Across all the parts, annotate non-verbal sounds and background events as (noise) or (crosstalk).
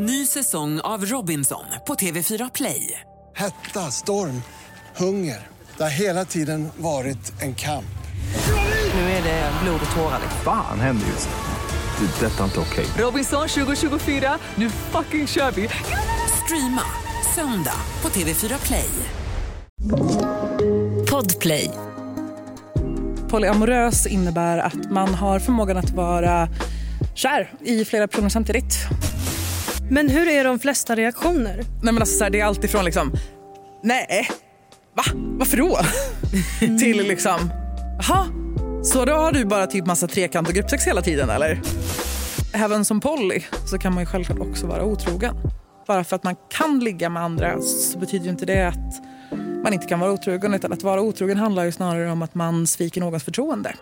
Ny säsong av Robinson på TV4 Play. Hetta, storm, hunger. Det har hela tiden varit en kamp. Nu är det blod och tårar. Fan händer just nu. Det. är Detta är inte okej. Robinson 2024, nu fucking kör vi! Streama söndag på TV4 Play. Podplay. Polyamorös innebär att man har förmågan att vara kär i flera personer samtidigt. Men hur är de flesta reaktioner? Nej, men alltså, så här, det är alltid från liksom, nej, va, varför då? (laughs) Till liksom, jaha, så då har du bara typ massa trekant och gruppsex hela tiden eller? Även som poly så kan man ju självklart också vara otrogen. Bara för att man kan ligga med andra så betyder ju inte det att man inte kan vara otrogen. Utan att vara otrogen handlar ju snarare om att man sviker någons förtroende.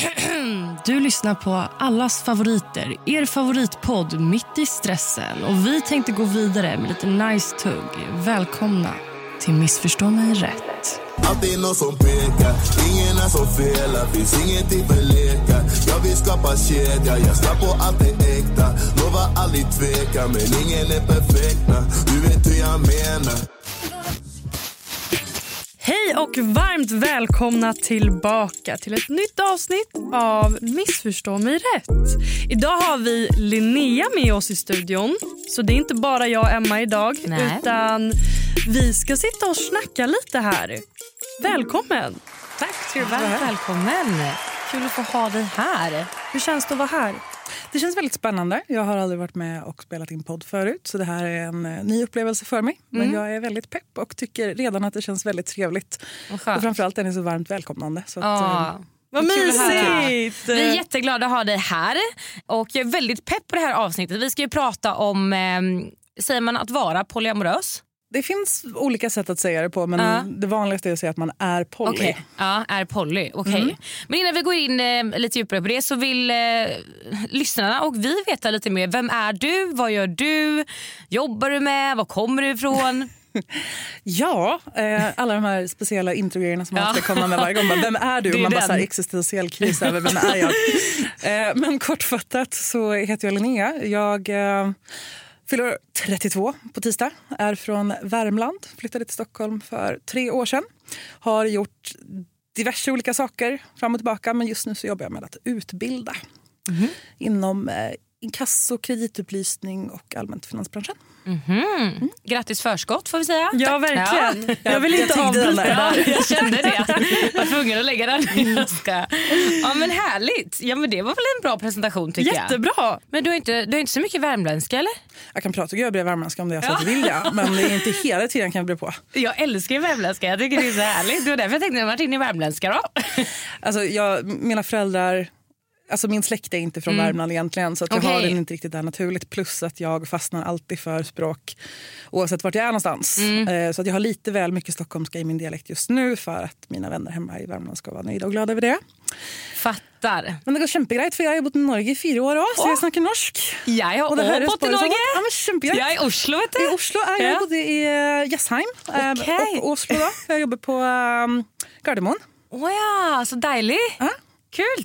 (clears throat) Du lyssnar på allas favoriter, er favoritpodd Mitt i stressen. Och Vi tänkte gå vidare med lite nice tugg. Välkomna till Missförstå mig rätt. Alltid någon som pekar, ingen är som felar Finns ingenting för lekar Jag vill skapa kedja, jag ska på allt det äkta Lovar aldrig tveka, men ingen är perfekt. Du vet hur jag menar Hej och varmt välkomna tillbaka till ett nytt avsnitt av Missförstå mig rätt. Idag har vi Linnea med oss i studion. Så det är inte bara jag och Emma idag. Nej. Utan vi ska sitta och snacka lite här. Välkommen! Tack ska du vara. Välkommen. Kul att få ha dig här. Hur känns det att vara här? Det känns väldigt spännande. Jag har aldrig varit med och spelat in podd förut. Så det här är en eh, ny upplevelse för mig. Men jag är väldigt pepp och tycker redan att det känns väldigt trevligt. Och framförallt är ni så varmt välkomnande. Så att, eh, Vad mysigt! Vi är jätteglada att ha dig här. Och Jag är väldigt pepp på det här avsnittet. Vi ska ju prata om, eh, säger man att vara polyamorös? Det finns olika sätt att säga det på men Ja. det vanligaste är att säga att man är poly. Okej. Ja, är poly. Okej. Men innan vi går in eh, lite djupare på det så vill eh, lyssnarna och vi veta lite mer. Vem är du? Vad gör du? Jobbar du med? Var kommer du ifrån? (laughs) Ja, eh, alla de här speciella introgrejerna som man Ja. ska komma med varje gång. Bara, Vem är du? Det är Och man bara den. så här existentiell kris över vem är jag? (laughs) Eh, men kortfattat så heter jag Linnea. Jag eh, fyller 32 på tisdag. Är från Värmland. Flyttade till Stockholm för tre år sedan. Har gjort diverse olika saker fram och tillbaka men just nu så jobbar jag med att utbilda inom eh, inkasso, kreditupplysning och allmänt finansbranschen. Mhm. Grattis förskott får vi säga. Ja, verkligen. Jag vill Jag inte den avbryta. där. Ja, jag kände det. Jag var tvungen att lägga den. Jag ska. Ja, men härligt. Ja, men det var väl en bra presentation tycker jag. Jättebra! Men du har, inte, du har inte så mycket värmländska eller? Jag kan prata görbrev värmländska om det är så att vill jag. Men det är inte hela tiden kan jag bli på. Jag älskar ju värmländska. Jag tycker det är så härligt. Det var därför jag tänkte att in i värmländska då. Alltså jag, mina föräldrar, alltså min släkt är inte från Värmland egentligen så att jag har den inte riktigt där naturligt. Plus att jag fastnar alltid för språk oavsett vart jag är någonstans. Eh, så att jag har lite väl mycket stockholmska i min dialekt just nu för att mina vänner hemma i Värmland ska vara nöjda och glada över det. Fattar. Men det går kämpegrejt för jag har bott i Norge i fyra år också, så jag snackar norsk. Jag har också bott i Norge. Ja, men kämpegrejt. Jag är i Oslo vet I du. Oslo är jag Ja. bodde i uh, Jessheim eh, Okej. och Oslo. Då. Jag jobbar på um, Gardermoen. Åh ja, så deilig. Ja. Kul.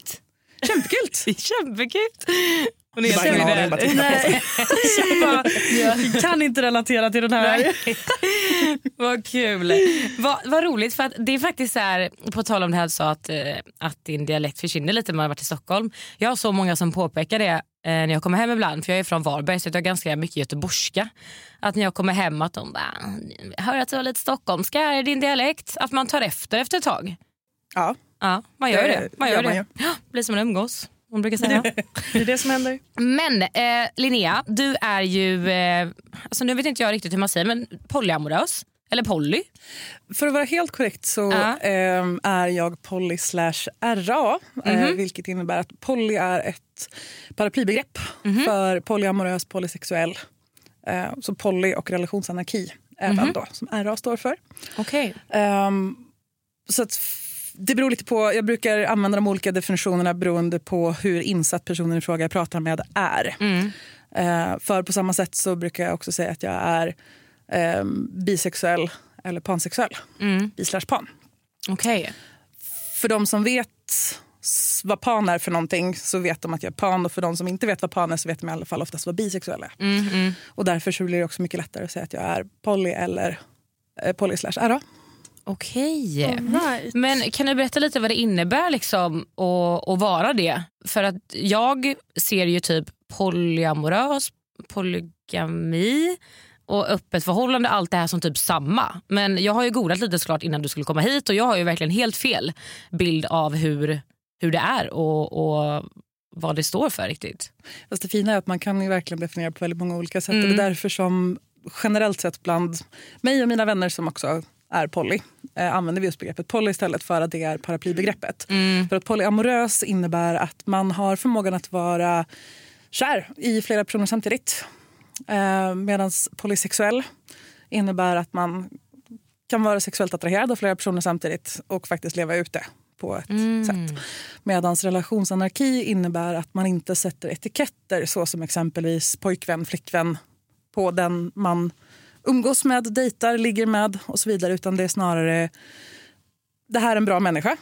Kämpekul! Kämpekul. (laughs) Och Det är. Nej, (laughs) jag kan inte relatera till den här. (laughs) Vad kul. Vad, vad roligt för att det är faktiskt så här, på tal om det här du sa att, eh, att din dialekt försvinner lite när man har varit i Stockholm. Jag har så många som påpekar det eh, när jag kommer hem ibland för jag är från Varberg så jag har ganska mycket göteborgska. Att när jag kommer hem att de bara, "Jag hör att du har lite stockholmska i din dialekt. Att man tar efter efter ett tag. Ja. Ja, man gör Det. Man gör man det. Ja, blir som en umgås. Hon brukar säga. (laughs) Det är det som händer. Men eh, Linnea, du är ju, eh, alltså nu vet inte jag riktigt hur man säger, men polyamorös. Eller poly. För att vara helt korrekt så Ja. ehm, är jag poly slash RA. eh, vilket innebär att poly är ett paraplybegrepp för polyamorös, polysexuell. Eh, så poly och relationsanarki även då, som RA står för. Okej. Ehm, så att det beror lite på, jag brukar använda de olika definitionerna beroende på hur insatt personen i fråga jag pratar med är. Eh, för på samma sätt så brukar jag också säga att jag är ehm, bisexuell eller pansexuell. Bi slash pan. Okej. För de som vet vad pan är för någonting så vet de att jag är pan och för de som inte vet vad pan är så vet de i alla fall oftast vad bisexuell är. Mm, mm. Och därför så blir det också mycket lättare att säga att jag är poly eller eh, poly slash RA. Okej. Right. Men kan du berätta lite vad det innebär liksom att, att vara det? För att jag ser ju typ polyamorös, polygami och öppet förhållande, allt det här som typ samma. Men jag har ju googlat lite såklart innan du skulle komma hit och jag har ju verkligen helt fel bild av hur, hur det är och, och vad det står för riktigt. Fast det fina är att man kan ju verkligen definiera på väldigt många olika sätt. Mm. Och det är därför som generellt sett bland mig och mina vänner som också är poly eh, använder vi just begreppet poly istället för att det är paraplybegreppet. Mm. För att polyamorös innebär att man har förmågan att vara kär i flera personer samtidigt. Eh, Medan polysexuell innebär att man kan vara sexuellt attraherad av flera personer samtidigt och faktiskt leva ut det på ett Mm. sätt. Medan relationsanarki innebär att man inte sätter etiketter så som exempelvis pojkvän, flickvän på den man umgås med, dejtar, ligger med och så vidare. Utan det är snarare det här är en bra människa.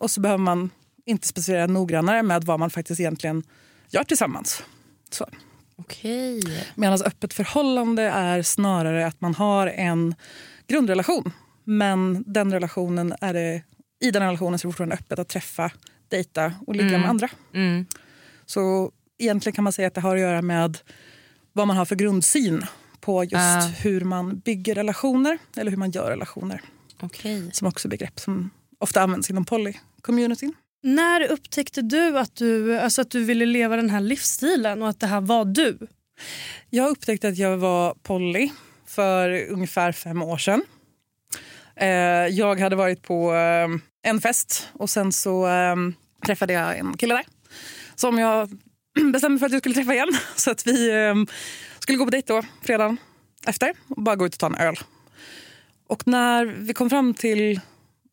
Och så behöver man inte specificera noggrannare med vad man faktiskt egentligen gör tillsammans. Så. Okej. Medan öppet förhållande är snarare att man har en grundrelation. Men den relationen är det, i den relationen så är det fortfarande öppet att träffa, dejta och ligga Mm. med andra. Mm. Så egentligen kan man säga att det har att göra med vad man har för grundsyn på just Ah. hur man bygger relationer eller hur man gör relationer. Okej. Som också är begrepp som ofta används inom poly-communityn. När upptäckte du att du, alltså att du ville leva den här livsstilen och att det här var du? Jag upptäckte att jag var poly för ungefär fem år sedan. Eh, jag hade varit på eh, en fest och sen så eh, träffade jag en kille där som jag (clears throat) bestämde för att jag skulle träffa igen. (laughs) Så att vi skulle gå på dejt då, fredagen efter och bara gå ut och ta en öl. Och när vi kom fram till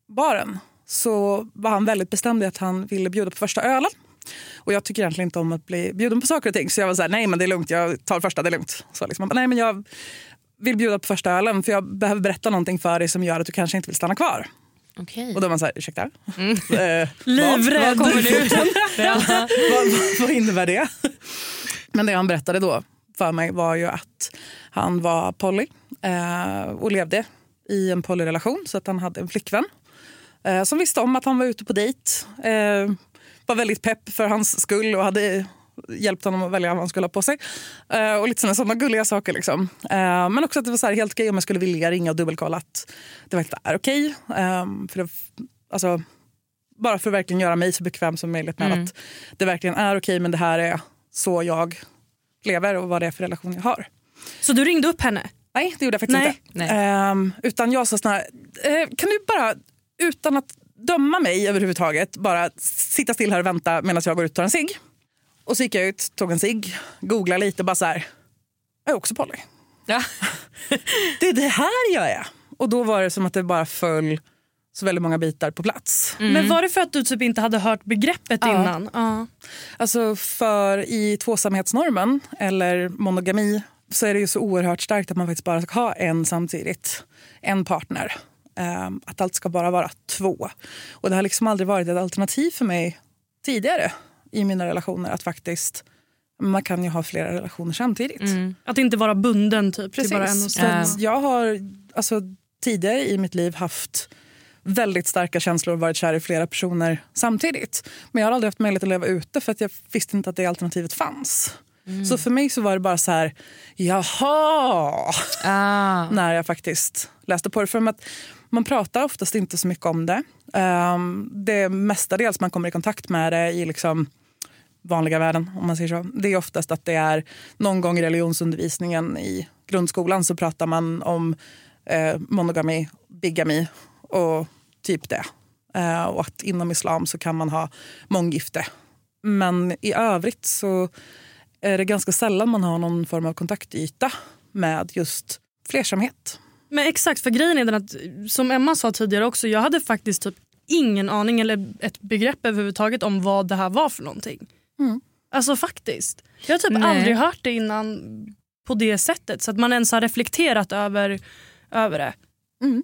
baren så var han väldigt bestämd i att han ville bjuda på första ölen. Och jag tycker egentligen inte om att bli bjuden på saker och ting. Så jag var så här, nej men det är lugnt, jag tar första, det är lugnt. Så liksom, nej men jag vill bjuda på första ölen för jag behöver berätta någonting för dig som gör att du kanske inte vill stanna kvar. Okej. Och då var man så här, ursäkta? Mm. (laughs) Eh, Livrädd. Vad, vad, (laughs) vad, vad, vad innebär det? Men det han berättade då för mig var ju att han var poly eh, och levde i en polyrelation så att han hade en flickvän eh, som visste om att han var ute på dejt. Eh, var väldigt pepp för hans skull och hade hjälpt honom att välja vad han skulle ha på sig. Eh, och lite sådana, sådana gulliga saker. Liksom. Eh, men också att det var så här helt okej om jag skulle vilja ringa och dubbelkolla att det verkligen är okej. Eh, för det, alltså, bara för att verkligen göra mig så bekväm som möjligt med Mm. att det verkligen är okej men det här är så jag lever och vad det är för relation jag har. Så du ringde upp henne? Nej, det gjorde jag faktiskt Nej. inte. Nej. Ehm, utan jag sa såna här, eh, kan du bara utan att döma mig överhuvudtaget bara sitta still här och vänta medan jag går ut och tar en cigg. Och så gick jag ut, tog en cigg, googlade lite och bara så här, jag är också poly. Ja. (laughs) Det är det här jag är. Och då var det som att det bara föll så väldigt många bitar på plats. Men var det för att du typ inte hade hört begreppet Ja. innan? Ja. Alltså för i tvåsamhetsnormen eller monogami så är det ju så oerhört starkt att man faktiskt bara ska ha en samtidigt. En partner. Ehm, att allt ska bara vara två. Och det har liksom aldrig varit ett alternativ för mig tidigare i mina relationer att faktiskt man kan ju ha flera relationer samtidigt. Mm. Att inte vara bunden typ, till Precis. bara en och samma. att jag har alltså, tidigare i mitt liv haft väldigt starka känslor och varit kär i flera personer samtidigt. Men jag har aldrig haft möjlighet att leva ute för att jag visste inte att det alternativet fanns. Så för mig så var det bara så här, jaha, Ah. (laughs) när jag faktiskt läste på det. För att man pratar oftast inte så mycket om det. Um, det mestadels man kommer i kontakt med det i liksom vanliga världen, om man säger så. Det är oftast att det är någon gång i religionsundervisningen i grundskolan så pratar man om eh, monogami, bigami och typ det. Eh, och att inom islam så kan man ha månggifte. Men i övrigt så är det ganska sällan man har någon form av kontaktyta med just flersamhet. Men exakt, för grejen är den att som Emma sa tidigare också, jag hade faktiskt typ ingen aning eller ett begrepp överhuvudtaget om vad det här var för någonting. Mm. Alltså faktiskt. Jag har typ Nej. aldrig hört det innan på det sättet så att man ens har reflekterat över, över det. Mm.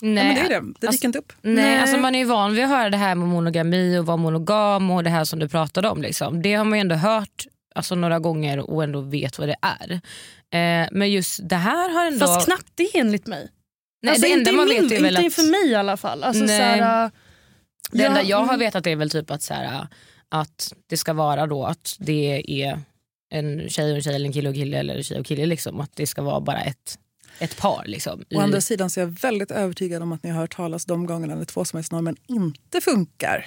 Ja, men det är det. Det Alltså, inte upp. Nej, Nej. Alltså man är ju van vid att höra det här med monogami och vara monogam och det här som du pratade om. Liksom. Det har man ju ändå hört alltså, några gånger och ändå vet vad det är. Eh, men just det här har ändå... Fast knappt det enligt mig. Nej, alltså, det enda inte man min, vet är väl inte att... inför mig i alla fall. Alltså, Nej. så här, äh, Det enda jag har vetat är väl typ att, så här, att det ska vara då att det är en tjej och en tjej eller en kille och kille eller tjej och kille. Liksom. Att det ska vara bara ett, ett par. Liksom, i- Å andra sidan så är jag väldigt övertygad om att ni har hört talas de gångerna när tvåsamhetsnormen inte funkar.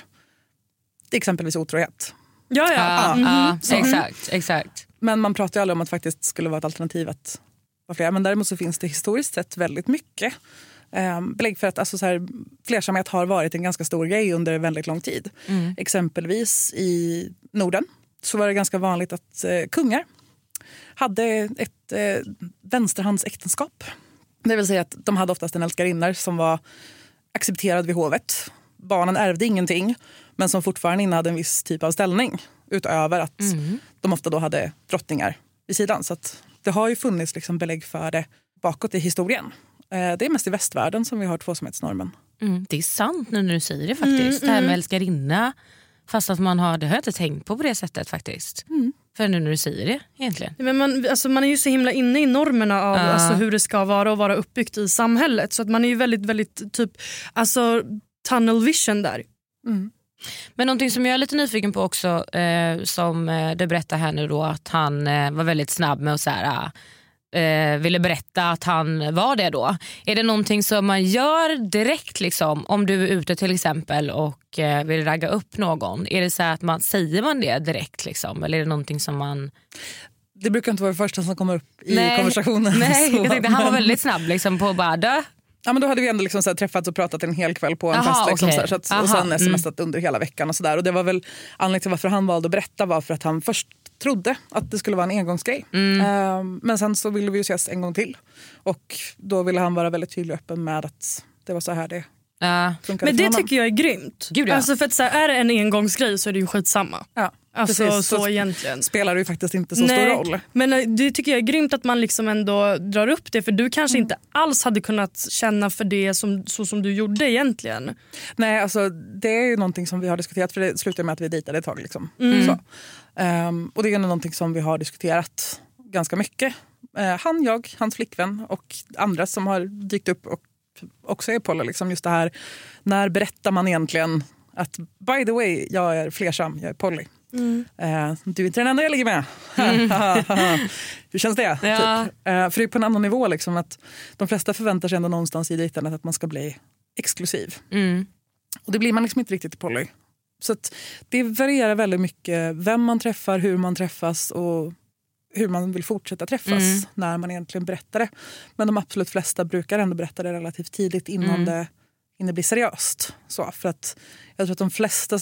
Det är exempelvis otrohet. Ja, ja. Ja, Mhm. ja, Så. exakt, exakt. Men man pratar ju aldrig om att det faktiskt skulle vara ett alternativ att vara flera. Men däremot så finns det historiskt sett väldigt mycket eh, belägg för att alltså så här, flersamhet har varit en ganska stor grej under väldigt lång tid. Mm. Exempelvis i Norden så var det ganska vanligt att eh, kungar hade ett eh, vänsterhandsäktenskap. Det vill säga att de hade oftast en älskarinna som var accepterad vid hovet. Barnen ärvde ingenting men som fortfarande innehade en viss typ av ställning utöver att de ofta då hade drottningar vid sidan. Så det har ju funnits liksom belägg för det bakåt i historien. Eh, Det är mest i västvärlden som vi har tvåsamhetsnormen. Mm, det är sant nu när du säger det faktiskt. Det här med älskarinna. Fast att man har, det har jag inte tänkt på på det sättet faktiskt. För nu när du säger det egentligen. Men man, alltså man är ju så himla inne i normerna av Ja. alltså hur det ska vara och vara uppbyggt i samhället. Så att man är ju väldigt, väldigt typ, alltså tunnel vision där. Men någonting som jag är lite nyfiken på också, eh, som eh, du berättar här nu då, att han eh, var väldigt snabb med att så här, eh, ville berätta att han var det då. Är det någonting som man gör direkt liksom, om du är ute till exempel och eh, vill ragga upp någon? Är det så att man säger man det direkt liksom, eller är det någonting som man... Det brukar inte vara det första som kommer upp i konversationen. (laughs) Nej, (laughs) Så, jag tänkte, han var men- väldigt snabb liksom, på att bara dö. Ja, men då hade vi ändå liksom så träffats och pratat en hel kväll på en Jaha, fest. Liksom, okej. så att, Aha, och sen mm. smsat under hela veckan. och så där. Och Det var väl anledningen till varför han valde att berätta var för att han först trodde att det skulle vara en engångsgrej. Mm. Ehm, men sen så ville vi ju ses en gång till. Och då ville han vara väldigt tydlig och öppen med att det var så här det Ja. Men det tycker jag är grymt. Gud, ja. alltså för att så här, är det en engångsgrej så är det ju skitsamma. Ja, Alltså precis. så, Så egentligen. spelar det ju faktiskt inte så stor roll. Men eh, det tycker jag är grymt att man liksom ändå drar upp det för du kanske Mm. inte alls hade kunnat känna för det som, så som du gjorde egentligen. Nej, alltså, det är ju någonting som vi har diskuterat för det slutade med att vi dejtade ett tag. Liksom. Mm. Ehm, och det är någonting som vi har diskuterat ganska mycket. Eh, han, jag, hans flickvän och andra som har dykt upp och också är poly. Liksom just det här, när berättar man egentligen att by the way, jag är flersam, jag är poly. Eh, du är inte den enda jag ligger med. (laughs) Hur känns det? Ja. Typ. Eh, för det är på en annan nivå. Liksom, att de flesta förväntar sig ändå någonstans i dejtandet att man ska bli exklusiv. Mm. Och det blir man liksom inte riktigt i poly. Så det varierar väldigt mycket vem man träffar, hur man träffas och hur man vill fortsätta träffas Mm. när man egentligen berättar det. Men de absolut flesta brukar ändå berätta det relativt tidigt innan, Mm. det, innan det blir seriöst. Så, för att jag tror att de flesta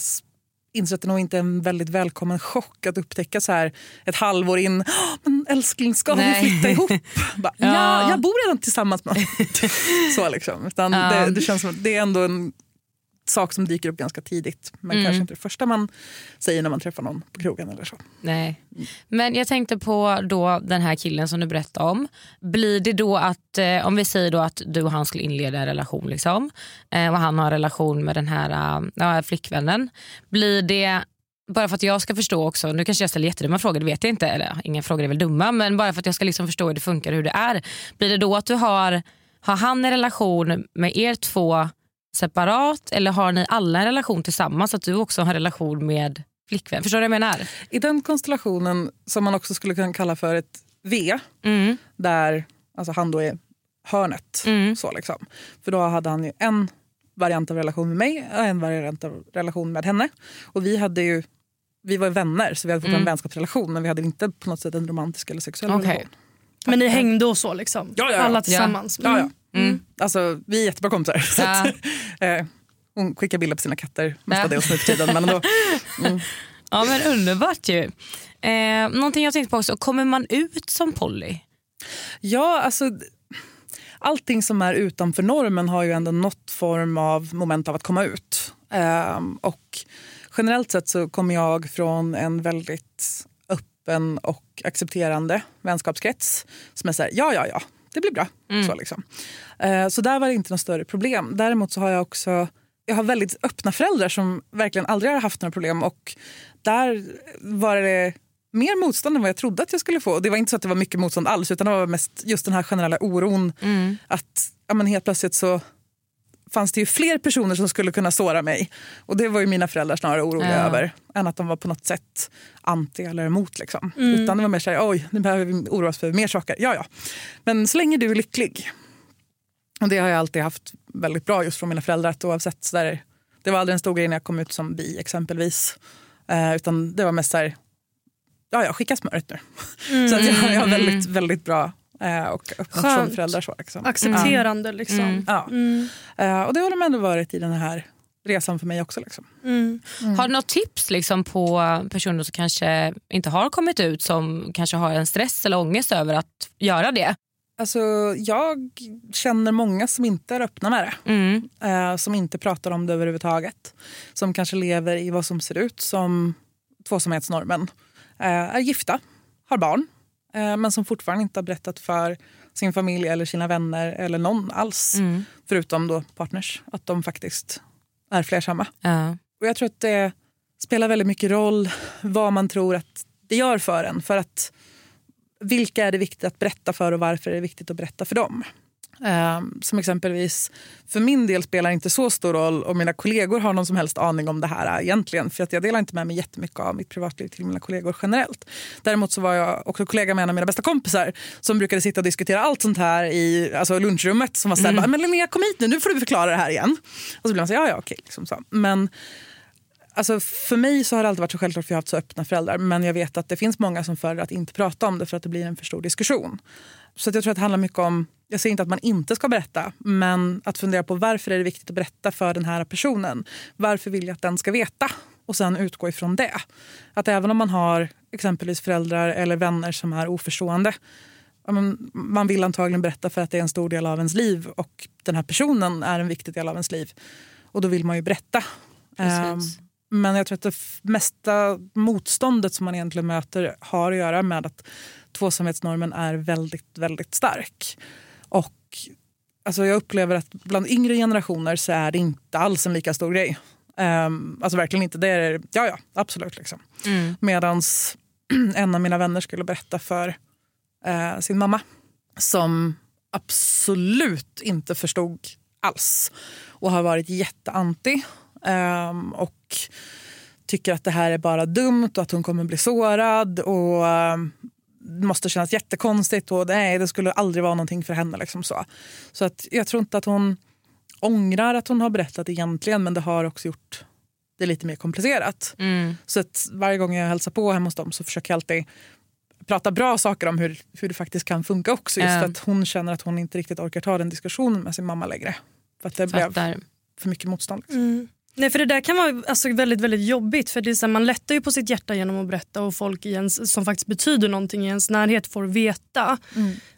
att det nog inte är en väldigt välkommen chock att upptäcka så här ett halvår in. "Åh, Men älskling, ska Nej. vi flytta ihop? (laughs) Bara, ja. Ja. jag bor redan tillsammans med (laughs) Så liksom. Utan Ja. det, det känns som att det är ändå en sak som dyker upp ganska tidigt. Men Mm. kanske inte det första man säger när man träffar någon på krogen eller så. Nej. Men jag tänkte på då den här killen som du berättade om. Blir det då att, eh, om vi säger då att du och han skulle inleda en relation liksom, eh, och han har en relation med den här eh, flickvännen. Blir det, bara för att jag ska förstå också, nu kanske jag ställer jättedumma frågor, det vet jag inte, eller inga frågor är väl dumma, men bara för att jag ska liksom förstå hur det funkar, hur det är. Blir det då att du har, har han en relation med er två separat eller har ni alla en relation tillsammans, att du också har en relation med flickvän? Förstår du vad jag menar? I den konstellationen som man också skulle kunna kalla för ett V, Mm. där alltså han då är hörnet. Mm. Så liksom. För då hade han ju en variant av relation med mig och en variant av relation med henne. Och vi hade ju vi var vänner så vi hade fått Mm. en vänskapsrelation men vi hade inte på något sätt en romantisk eller sexuell Okej. relation. Men ni hängde och så liksom? Ja, ja, ja. Alla tillsammans? Ja, Mm. ja. Mm. Alltså, vi är jättebra kompisar. (laughs) Så Ja. att, (laughs) eh, hon skickar bilder på sina katter mestadels Ja. nu för tiden. Men ändå, (laughs) mm. Ja men underbart ju. Eh, någonting jag tänkte på också, kommer man ut som poly? Ja, alltså allting som är utanför normen har ju ändå något form av moment av att komma ut. Ehm, och generellt sett så kommer jag från en väldigt öppen och accepterande vänskapskrets som är så här, ja, ja, ja, det blir bra. Så, liksom. eh, så där var det inte något större problem. Däremot så har jag också jag har väldigt öppna föräldrar som verkligen aldrig har haft några problem. Och där var det mer motstånd än vad jag trodde att jag skulle få. Det var inte så att det var mycket motstånd alls utan det var mest just den här generella oron. Att ja, men helt plötsligt så fanns det ju fler personer som skulle kunna såra mig. Och det var ju mina föräldrar snarare oroliga Ja. över än att de var på något sätt anti eller emot. Liksom. Utan det var mer såhär, oj nu behöver vi oroa oss för mer saker. Ja, ja. Men så länge du är lycklig. Och det har jag alltid haft väldigt bra just från mina föräldrar. Att oavsett så där, det var aldrig en stor grej när jag kom ut som bi exempelvis. Eh, utan det var mest så här, ja ja skicka smöret nu. (laughs) så att jag, jag har väldigt, väldigt bra och öppna från Skönt. föräldrar. Så, liksom. Accepterande liksom. Ja. Eh, och det har de ändå varit i den här resan för mig också. Liksom. Mm. Har du något tips liksom, på personer som kanske inte har kommit ut som kanske har en stress eller ångest över att göra det? Alltså, jag känner många som inte är öppna med det. Mm. Eh, som inte pratar om det överhuvudtaget. Som kanske lever i vad som ser ut som tvåsamhetsnormen. Eh, är gifta, har barn, eh, men som fortfarande inte har berättat för sin familj eller sina vänner eller någon alls. Mm. Förutom då partners, att de faktiskt är flersamma. Ja. Och jag tror att det spelar väldigt mycket roll vad man tror att det gör för en. För att vilka är det viktigt att berätta för och varför är det viktigt att berätta för dem? Ehm, som exempelvis, för min del spelar inte så stor roll om mina kollegor har någon som helst aning om det här egentligen. För att jag delar inte med mig jättemycket av mitt privatliv till mina kollegor generellt. Däremot så var jag också kollega med en av mina bästa kompisar som brukade sitta och diskutera allt sånt här i alltså lunchrummet. Som var såhär, Mm. men Linnea kom hit nu, nu får du förklara det här igen. Och så blev man så ja ja okej. Liksom så. Men Alltså för mig så har det alltid varit så självklart för jag har haft så öppna föräldrar. Men jag vet att det finns många som föredrar att inte prata om det för att det blir en för stor diskussion. Så jag tror att det handlar mycket om, jag säger inte att man inte ska berätta, men att fundera på varför är det viktigt att berätta för den här personen. Varför vill jag att den ska veta? Och sen utgå ifrån det. Att även om man har exempelvis föräldrar eller vänner som är oförstående man vill antagligen berätta för att det är en stor del av ens liv och den här personen är en viktig del av ens liv. Och då vill man ju berätta. Precis. Ehm, men jag tror att det mesta motståndet som man egentligen möter har att göra med att tvåsamhetsnormen är väldigt, väldigt stark. Och alltså jag upplever att bland yngre generationer så är det inte alls en lika stor grej. Um, alltså verkligen inte. Det är, ja, ja, absolut. Liksom. Mm. Medan (clears throat) en av mina vänner skulle berätta för eh, sin mamma som absolut inte förstod alls och har varit jätteanti. ehm, och tycker att det här är bara dumt och att hon kommer bli sårad. och det måste kännas jättekonstigt och nej, det skulle aldrig vara någonting för henne. Liksom så så att jag tror inte att hon ångrar att hon har berättat egentligen men det har också gjort det lite mer komplicerat. Mm. Så att varje gång jag hälsar på hemma hos dem så försöker jag alltid prata bra saker om hur, hur det faktiskt kan funka också. Just Ja. för att hon känner att hon inte riktigt orkar ta den diskussionen med sin mamma längre. För att det blev Fattar. för mycket motstånd. Liksom. Mm. Nej, för Det där kan vara alltså, väldigt, väldigt jobbigt. För det är så här, Man lättar ju på sitt hjärta genom att berätta och folk i ens, som faktiskt betyder någonting i ens närhet får veta.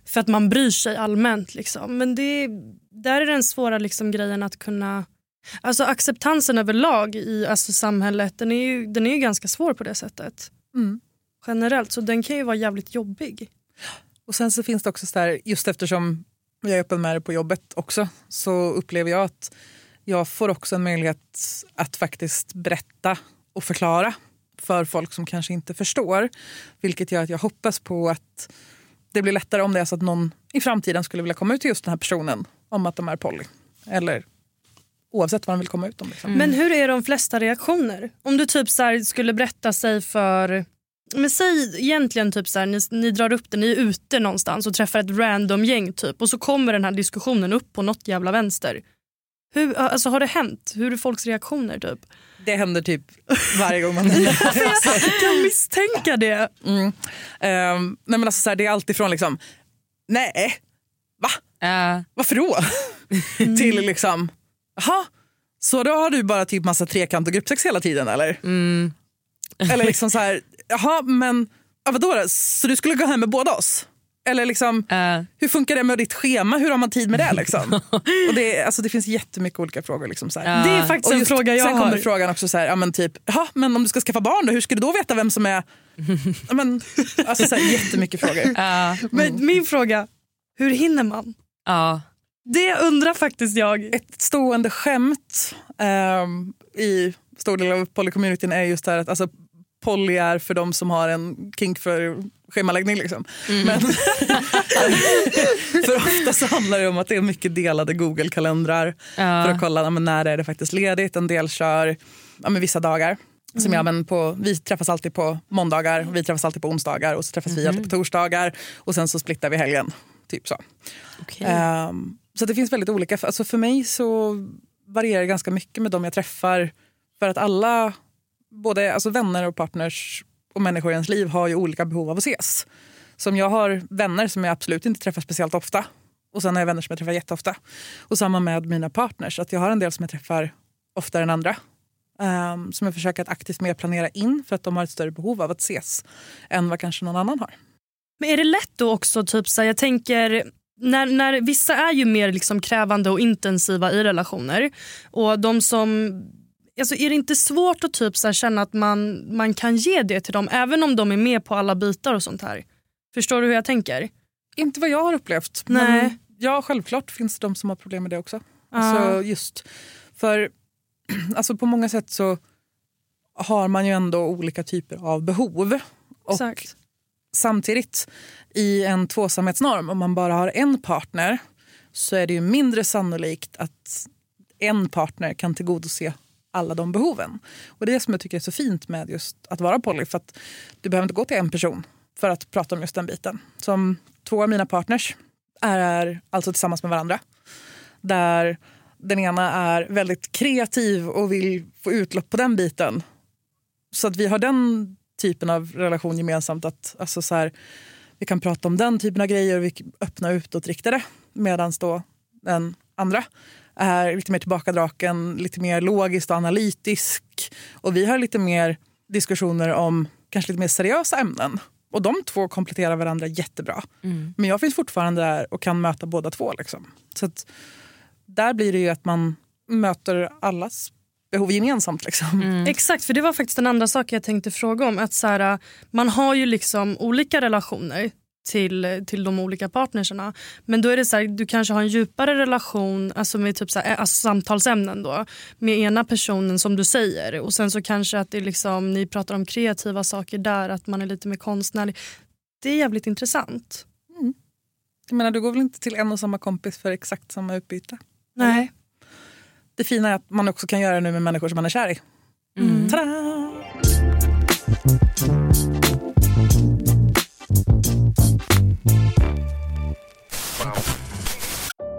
För att man bryr sig allmänt. Liksom. Men det, där är den svåra liksom, grejen att kunna... Alltså acceptansen överlag i alltså, samhället den är, ju, den är ju ganska svår på det sättet. Mm. Generellt, så den kan ju vara jävligt jobbig. Och sen så finns det också så där, just eftersom jag är öppen med det på jobbet också, så upplever jag att jag får också en möjlighet att faktiskt berätta och förklara för folk som kanske inte förstår. Vilket gör att jag hoppas på att det blir lättare om det är så att någon i framtiden skulle vilja komma ut till just den här personen om att de är poly. Eller oavsett vad de vill komma ut om. Liksom. Men hur är de flesta reaktioner? Om du typ så här skulle berätta sig för... Men säg egentligen typ så här, ni, ni drar upp det, ni är ute någonstans och träffar ett random gäng typ och så kommer den här diskussionen upp på något jävla vänster. Hur, alltså, har det hänt? Hur är folks reaktioner? typ? Det händer typ varje gång man (laughs) Jag kan misstänka det. Mm. Ehm, nej men alltså så här, det är alltifrån liksom, nej, va? Ja. Varför då? Till liksom, jaha, så då har du bara typ massa trekant och gruppsex hela tiden eller? Mm. Eller liksom så här, jaha men ja, vadå då? Så du skulle gå hem med båda oss? Eller liksom, Ja. hur funkar det med ditt schema? Hur har man tid med det? Liksom? (laughs) och det, alltså, det finns jättemycket olika frågor. Liksom, så här. Ja. Det är faktiskt Och en just, fråga jag sen har. kommer frågan också så här, ja, men typ, men om du ska skaffa barn då, hur ska du då veta vem som är... Ja, men, alltså så här, jättemycket frågor. (laughs) Ja. Men min fråga, Hur hinner man? Ja. Det undrar faktiskt jag. Ett stående skämt ehm, i stor del av polycommunityn är just det här att alltså, poly är för de som har en kink för schemaläggning. Liksom. Men (laughs) för ofta så handlar det om att det är mycket delade Google-kalendrar Ja. för att kolla men när är det faktiskt ledigt. En del kör ja, men vissa dagar. Som jag, men på, vi träffas alltid på måndagar, vi träffas alltid på onsdagar och så träffas vi alltid på torsdagar och sen så splittar vi helgen. Typ så. Ehm, så det finns väldigt olika. Alltså för mig så varierar det ganska mycket med de jag träffar. För att alla, både alltså vänner och partners och människor i ens liv har ju olika behov av att ses. Som jag har vänner som jag absolut inte träffar speciellt ofta. Och sen har jag vänner som jag träffar jätteofta. Och samma med mina partners. Att jag har en del som jag träffar oftare än andra. Um, som jag försöker att aktivt mer planera in för att de har ett större behov av att ses än vad kanske någon annan har. Men är det lätt då också, typ så här, jag tänker när, när vissa är ju mer liksom krävande och intensiva i relationer och de som Alltså är det inte svårt att typ så här känna att man, man kan ge det till dem även om de är med på alla bitar och sånt här? Förstår du hur jag tänker? Inte vad jag har upplevt. Nej. Men ja, självklart finns det de som har problem med det också. Alltså just för (clears throat) alltså på många sätt så har man ju ändå olika typer av behov. Och Exakt. samtidigt i en tvåsamhetsnorm, om man bara har en partner så är det ju mindre sannolikt att en partner kan tillgodose alla de behoven. Och Det är det som jag tycker är så fint med just att vara poly. För att du behöver inte gå till en person för att prata om just den biten. Som två av mina partners är alltså tillsammans med varandra. Där den ena är väldigt kreativ och vill få utlopp på den biten. Så att vi har den typen av relation gemensamt. att alltså så här, Vi kan prata om den typen av grejer och vi öppna utåtriktade. Medan då den andra är lite mer tillbakadragen, lite mer logisk och analytisk. Och vi har lite mer diskussioner om kanske lite mer seriösa ämnen. Och de två kompletterar varandra jättebra. Men jag finns fortfarande där och kan möta båda två. Liksom. Så att där blir det ju att man möter allas behov gemensamt. Liksom. Exakt, för det var faktiskt den andra saken jag tänkte fråga om. Att så här, man har ju liksom olika relationer till, till de olika partnerserna. Men då är det så här, du kanske har en djupare relation alltså med typ så här, alltså samtalsämnen då, med ena personen som du säger. Och sen så kanske att det liksom, ni pratar om kreativa saker där, att man är lite mer konstnärlig. Det är jävligt intressant. Jag menar, du går väl inte till en och samma kompis för exakt samma utbyte? Nej. Det fina är att man också kan göra det nu med människor som man är kär i. Tada!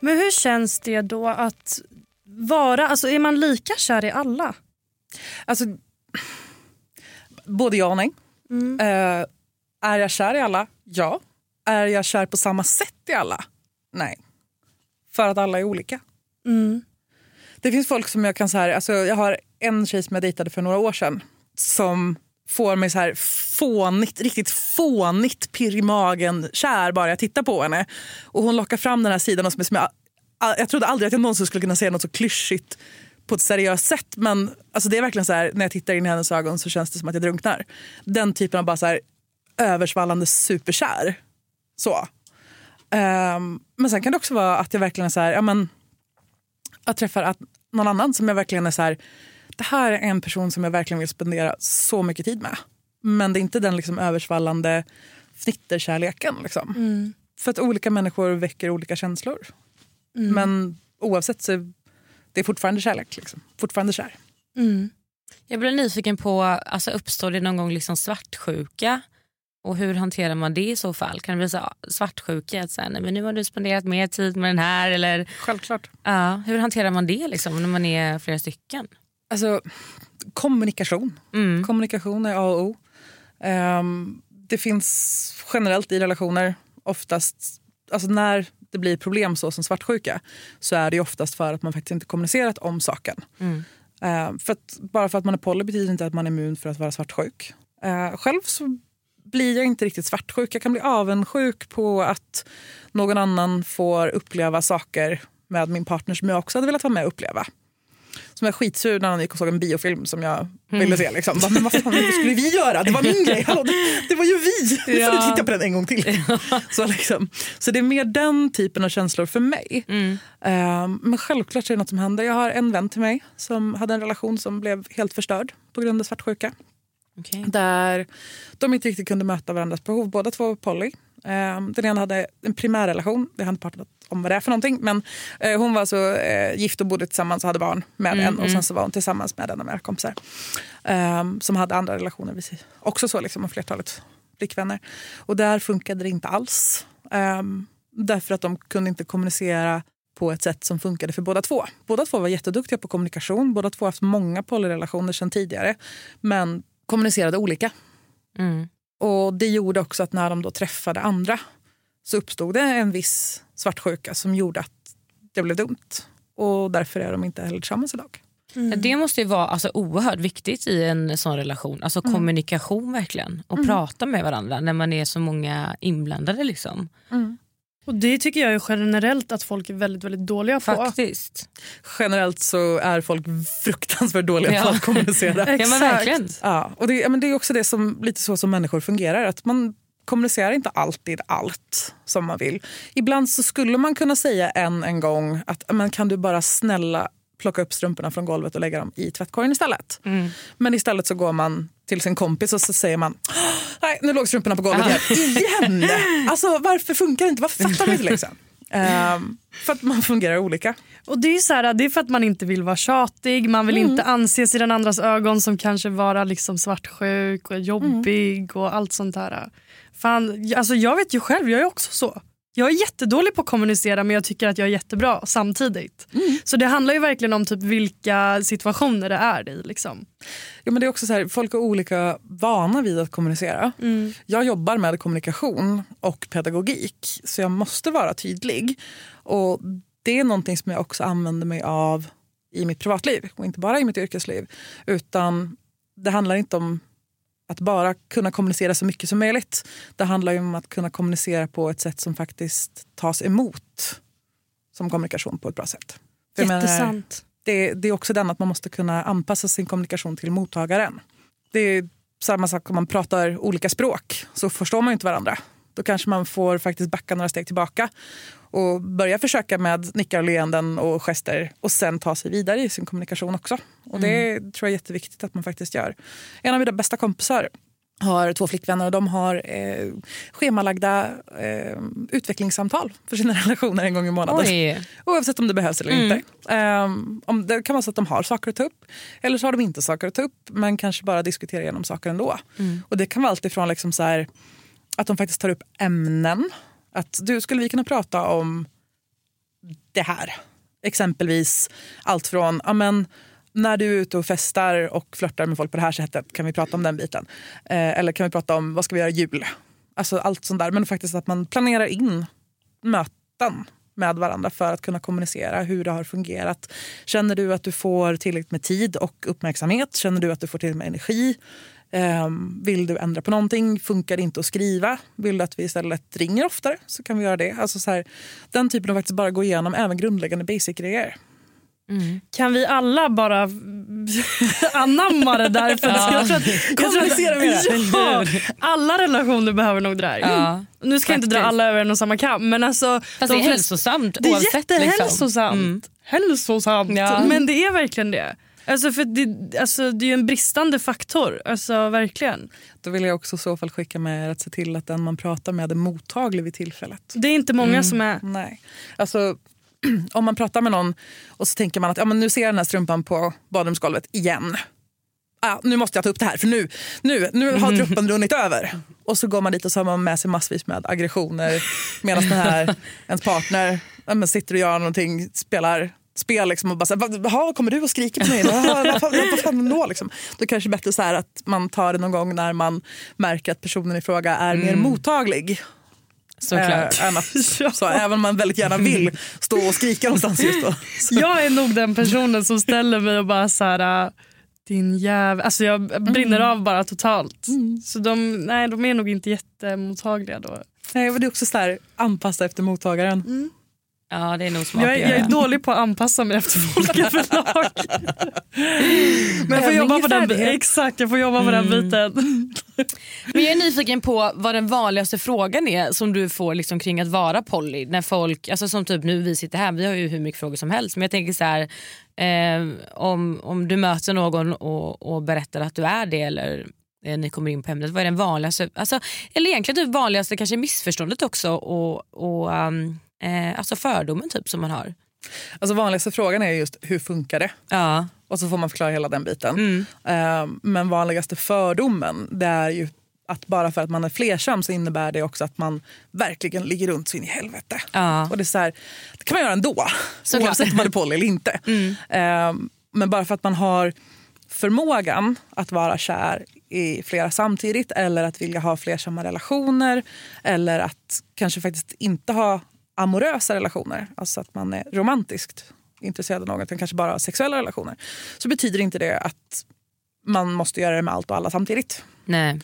Men hur känns det då att vara, alltså är man lika kär i alla? Alltså, både ja och nej. Eh, är jag kär i alla? Ja. Är jag kär på samma sätt i alla? Nej. För att alla är olika. Det finns folk som jag kan... så här, alltså Jag har en tjej som jag dejtade för några år sedan som får mig så här fånigt, riktigt fånigt pirr i magen kär bara jag tittar på henne. Och Hon lockar fram den här sidan hos mig som jag, jag trodde aldrig att jag någonsin skulle kunna säga något så klyschigt på ett seriöst sätt. Men alltså det är verkligen så här, när jag tittar in i hennes ögon så känns det som att jag drunknar. Den typen av bara så här, översvallande superkär. Så. Um, men sen kan det också vara att jag verkligen är så här, ja men jag träffar att någon annan som jag verkligen är så här, det här är en person som jag verkligen vill spendera så mycket tid med. Men det är inte den liksom översvallande fnitterkärleken. Liksom. För att olika människor väcker olika känslor. Men oavsett så är det fortfarande kärlek. Liksom. Fortfarande kär. Mm. Jag blir nyfiken på, alltså uppstår det någon gång liksom svartsjuka? Och hur hanterar man det i så fall? Kan det bli så svartsjuka? Att här, nej, men nu har du spenderat mer tid med den här. Eller, Självklart. ja, hur hanterar man det liksom, när man är flera stycken? Alltså, kommunikation. Mm. Kommunikation är A och O. Ehm, det finns generellt i relationer oftast, alltså när det blir problem så som svartsjuka så är det oftast för att man faktiskt inte kommunicerat om saken. Mm. Ehm, för att, bara för att man är poly betyder inte att man är immun för att vara svartsjuk. Ehm, själv så blir jag inte riktigt svartsjuk. Jag kan bli avundsjuk på att någon annan får uppleva saker med min partner som jag också hade velat vara med och uppleva. Som är skitsur när han gick och såg en biofilm som jag ville se. Liksom. Men vad fan vad skulle vi göra? Det var min (laughs) grej. Hallå, det, det var ju vi. Nu får du titta på den en gång till. (laughs) Så, liksom. så det är mer den typen av känslor för mig. Ehm, men självklart är det något som händer. Jag har en vän till mig som hade en relation som blev helt förstörd på grund av svartsjuka. Okej. Där de inte riktigt kunde möta varandras behov. Båda två var poly. Ehm, den ena hade en primärrelation. Har inte pratat om vad det är för någonting. Men eh, hon var alltså eh, gift och bodde tillsammans och hade barn med Mm, en. Och sen så var hon tillsammans med en av mina kompisar. Ehm, som hade andra relationer vid sig. Också så liksom, och flertalet flickvänner. Och där funkade det inte alls. Ehm, därför att de kunde inte kommunicera på ett sätt som funkade för båda två. Båda två var jätteduktiga på kommunikation. Båda två har haft många polyrelationer sedan tidigare. Men kommunicerade olika. Mm. Och Det gjorde också att när de då träffade andra så uppstod det en viss svartsjuka som gjorde att det blev dumt. Och därför är de inte heller tillsammans idag. Det måste ju vara alltså, oerhört viktigt i en sån relation. Alltså kommunikation verkligen. Och prata med varandra när man är så många inblandade. Liksom. Och Det tycker jag är generellt att folk är väldigt, väldigt dåliga på. Faktiskt. Generellt så är folk fruktansvärt dåliga Ja. på att kommunicera. (laughs) Ja, men Exakt. verkligen. Ja, och det, ja, men det är också det som, lite så som människor fungerar. Att man kommunicerar inte alltid allt som man vill. Ibland så skulle man kunna säga en en gång att men kan du bara snälla plocka upp strumporna från golvet och lägga dem i tvättkorgen istället. Men istället så går man till sin kompis och så säger man nej nu låg strumporna på golvet igen. igen. (laughs) Alltså varför funkar det inte? Varför fattar man inte liksom? (laughs) Ehm, för att man fungerar olika. Och det är, så här, det är för att man inte vill vara tjatig, man vill inte anses i den andras ögon som kanske vara liksom svartsjuk och jobbig och allt sånt där. Fan, alltså jag vet ju själv, jag är också så. Jag är jättedålig på att kommunicera men jag tycker att jag är jättebra samtidigt. Så det handlar ju verkligen om typ vilka situationer det är i. Liksom. Ja, men det är också så här, folk är olika vana vid att kommunicera. Jag jobbar med kommunikation och pedagogik så jag måste vara tydlig. Och Det är någonting som jag också använder mig av i mitt privatliv och inte bara i mitt yrkesliv. Utan Det handlar inte om att bara kunna kommunicera så mycket som möjligt. Det handlar ju om att kunna kommunicera på ett sätt som faktiskt tas emot som kommunikation på ett bra sätt. För menar, det, det är också den att man måste kunna anpassa sin kommunikation till mottagaren. Det är samma sak om man pratar olika språk så förstår man ju inte varandra. Då kanske man får faktiskt backa några steg tillbaka och börja försöka med nickar och leenden och gester och sen ta sig vidare i sin kommunikation också. Och det tror jag är jätteviktigt att man faktiskt gör. En av mina bästa kompisar har två flickvänner och de har eh, schemalagda eh, utvecklingssamtal för sina (laughs) relationer en gång i månaden. Oj. (laughs) Oavsett om det behövs eller inte. Um, om det kan vara så att de har saker att ta upp eller så har de inte saker att ta upp men kanske bara diskuterar igenom saker ändå. Och det kan vara allt ifrån liksom så här, att de faktiskt tar upp ämnen. Att du, skulle vi kunna prata om det här? Exempelvis allt från amen, när du är ute och festar och flörtar med folk på det här sättet, kan vi prata om den biten? Eh, eller kan vi prata om vad ska vi göra i jul? Alltså allt sånt där. Men faktiskt att man planerar in möten med varandra för att kunna kommunicera hur det har fungerat. Känner du att du får tillräckligt med tid och uppmärksamhet? Känner du att du får tillräckligt med energi? Ehm, vill du ändra på någonting? Funkar det inte att skriva? Vill du att vi istället ringer oftare? Så kan vi göra det. Alltså så här, den typen av faktiskt bara gå igenom även grundläggande basic-grejer. Kan vi alla bara (laughs) anamma det där? För (laughs) att jag tror att, jag tror Kommunicera med det. Ja, alla relationer behöver nog det där. Ja, nu ska jag inte dra alla över en och samma kam men alltså... Fast det är de hälsosamt Det är. Liksom. jättehälsosamt. Hälsosamt. Ja. Men det är verkligen det. Alltså för det, alltså det är ju en bristande faktor. Alltså verkligen. Då vill jag också i så fall skicka med er att se till att den man pratar med är mottaglig vid tillfället. Det är inte många som är... Nej. Alltså, (clears throat) om man pratar med någon och så tänker man att ja, men nu ser jag den här strumpan på badrumsgolvet igen. Ah, nu måste jag ta upp det här för nu, nu, nu har droppen runnit över. Och så går man dit och så har man med sig massvis med aggressioner medan den här, (laughs) ens partner ja, sitter och gör någonting, spelar spel liksom och bara såhär, vad kommer du och skriker på mig? Vad, fan då? Liksom. Då kanske det är bättre så här att man tar det någon gång när man märker att personen i fråga är mer mottaglig. Såklart. Äh, än att, (laughs) så, även om man väldigt gärna vill stå och skrika någonstans just då. (laughs) Så. Jag är nog den personen som ställer mig och bara så här... äh, Din jävel. Alltså jag brinner av bara totalt. Så de, nej, de är nog inte jättemottagliga då. Nej, men det är också så här, anpassa efter mottagaren. Ja, det är nog smart Jag, jag är dålig på att anpassa mig efter folk överlag. (laughs) Men jag får jobba på den, exakt, jag får jobba på den biten. Men jag är nyfiken på vad den vanligaste frågan är som du får liksom kring att vara poly. När folk, alltså som typ nu vi sitter här, vi har ju hur mycket frågor som helst. Men jag tänker så här, eh, om, om du möter någon och, och berättar att du är det eller eh, ni kommer in på ämnet, vad är den vanligaste, alltså, eller egentligen typ vanligaste kanske missförståndet också och, och um, eh, alltså fördomen typ som man har. Alltså vanligaste frågan är just hur funkar det? Ja. Och så får man förklara hela den biten. Mm. Eh, men vanligaste fördomen det är ju att bara för att man är flersam så innebär det också att man verkligen ligger runt så in i helvete. Ja. Och det, är så här, det kan man göra ändå, Såklart. oavsett om man är poly eller inte. (laughs) Eh, men bara för att man har förmågan att vara kär i flera samtidigt eller att vilja ha flersamma relationer eller att kanske faktiskt inte ha amorösa relationer, alltså att man är romantiskt intresserad av någon utan kanske bara sexuella relationer, så betyder inte det att man måste göra det med allt och alla samtidigt. Nej.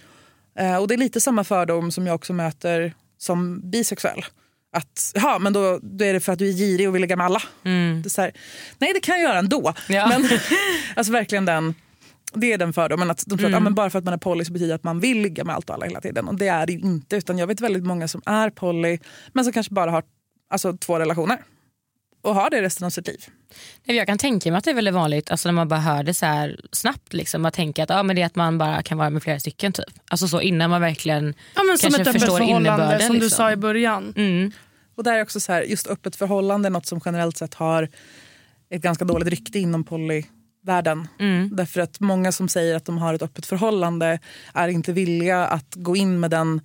Eh, och Det är lite samma fördom som jag också möter som bisexuell. Att ja, men då, då är det för att du är girig och vill ligga med alla. Det är här, nej, det kan jag göra ändå. Ja. Men, (laughs) alltså verkligen den, det är den fördomen. Att de tror att ja, men bara för att man är poly så betyder att man vill ligga med allt och alla hela tiden. Och det är det ju inte. Utan jag vet väldigt många som är poly men som kanske bara har alltså, två relationer. Och har det resten av sitt liv. Nej, Jag kan tänka mig att det är väldigt vanligt alltså när man bara hör det så här snabbt. Liksom, man tänker att, ja, men det är att man bara kan vara med flera stycken. Typ. Alltså så innan man verkligen Ja, men som kanske ett öppet förstår förhållande innebörden. som du liksom. sa i början. Mm. Och där är också så här, just öppet förhållande är något som generellt sett har ett ganska dåligt rykte inom polyvärlden. Därför att många som säger att de har ett öppet förhållande är inte villiga att gå in med den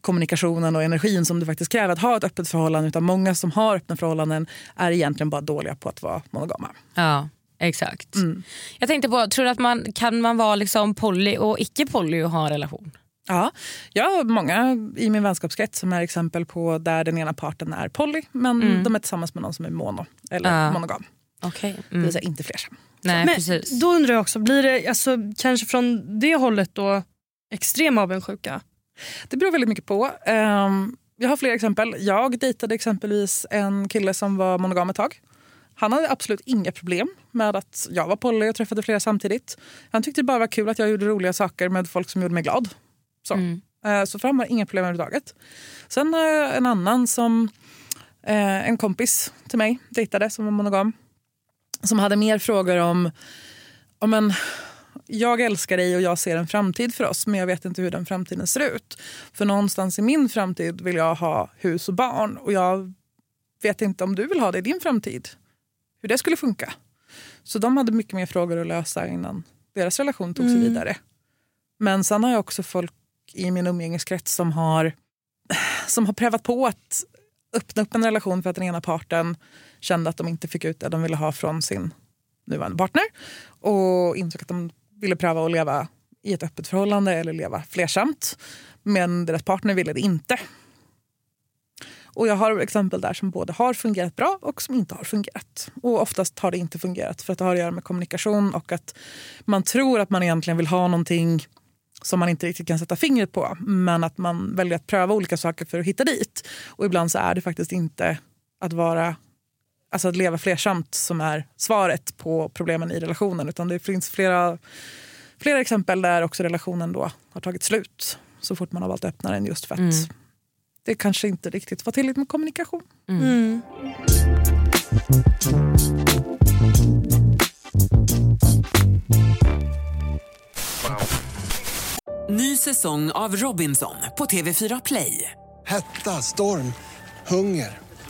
kommunikationen och energin som det faktiskt kräver att ha ett öppet förhållande. Utan många som har öppna förhållanden är egentligen bara dåliga på att vara monogama. Ja, exakt. Mm. Jag tänkte på, tror du att man kan man vara liksom poly och icke poly och ha en relation? Ja, jag har många i min vänskapskrets som är exempel på där den ena parten är poly men de är tillsammans med någon som är mono eller Ja. monogam. Okej. Det Mm. vill säga inte flersam. Nej, Men precis. då undrar jag också, blir det alltså, kanske från det hållet då extrem avundsjuka? Det beror väldigt mycket på. Ehm, jag har flera exempel. Jag dejtade exempelvis en kille som var monogam ett tag. Han hade absolut inga problem med att jag var poly och träffade flera samtidigt. Han tyckte det bara var kul att jag gjorde roliga saker med folk som gjorde mig glad. Så, Mm. Eh, så för honom var inga problem överhuvudtaget. Sen en annan som eh, en kompis till mig dejtade som var monogam. Som hade mer frågor om, om en, jag älskar dig och jag ser en framtid för oss men jag vet inte hur den framtiden ser ut. För någonstans i min framtid vill jag ha hus och barn och jag vet inte om du vill ha det i din framtid. Hur det skulle funka. Så de hade mycket mer frågor att lösa innan deras relation tog sig vidare. Men sen har jag också folk i min umgängeskrets som har, som har prövat på att öppna upp en relation för att den ena parten kände att de inte fick ut det de ville ha från sin nuvarande partner och insåg att de ville pröva att leva i ett öppet förhållande eller leva flersamt. Men deras partner ville det inte. Och jag har exempel där som både har fungerat bra och som inte har fungerat. Och oftast har det inte fungerat för att det har att göra med kommunikation och att man tror att man egentligen vill ha någonting som man inte riktigt kan sätta fingret på. Men att man väljer att pröva olika saker för att hitta dit. Och ibland så är det faktiskt inte att vara Alltså att leva flersamt som är svaret på problemen i relationen. Utan det finns flera, flera exempel där också relationen då har tagit slut. Så fort man har valt att öppna den just för att det kanske inte riktigt var tillräckligt med kommunikation. Mm. Ny säsong av Robinson på TV4 Play. Hetta, storm, hunger.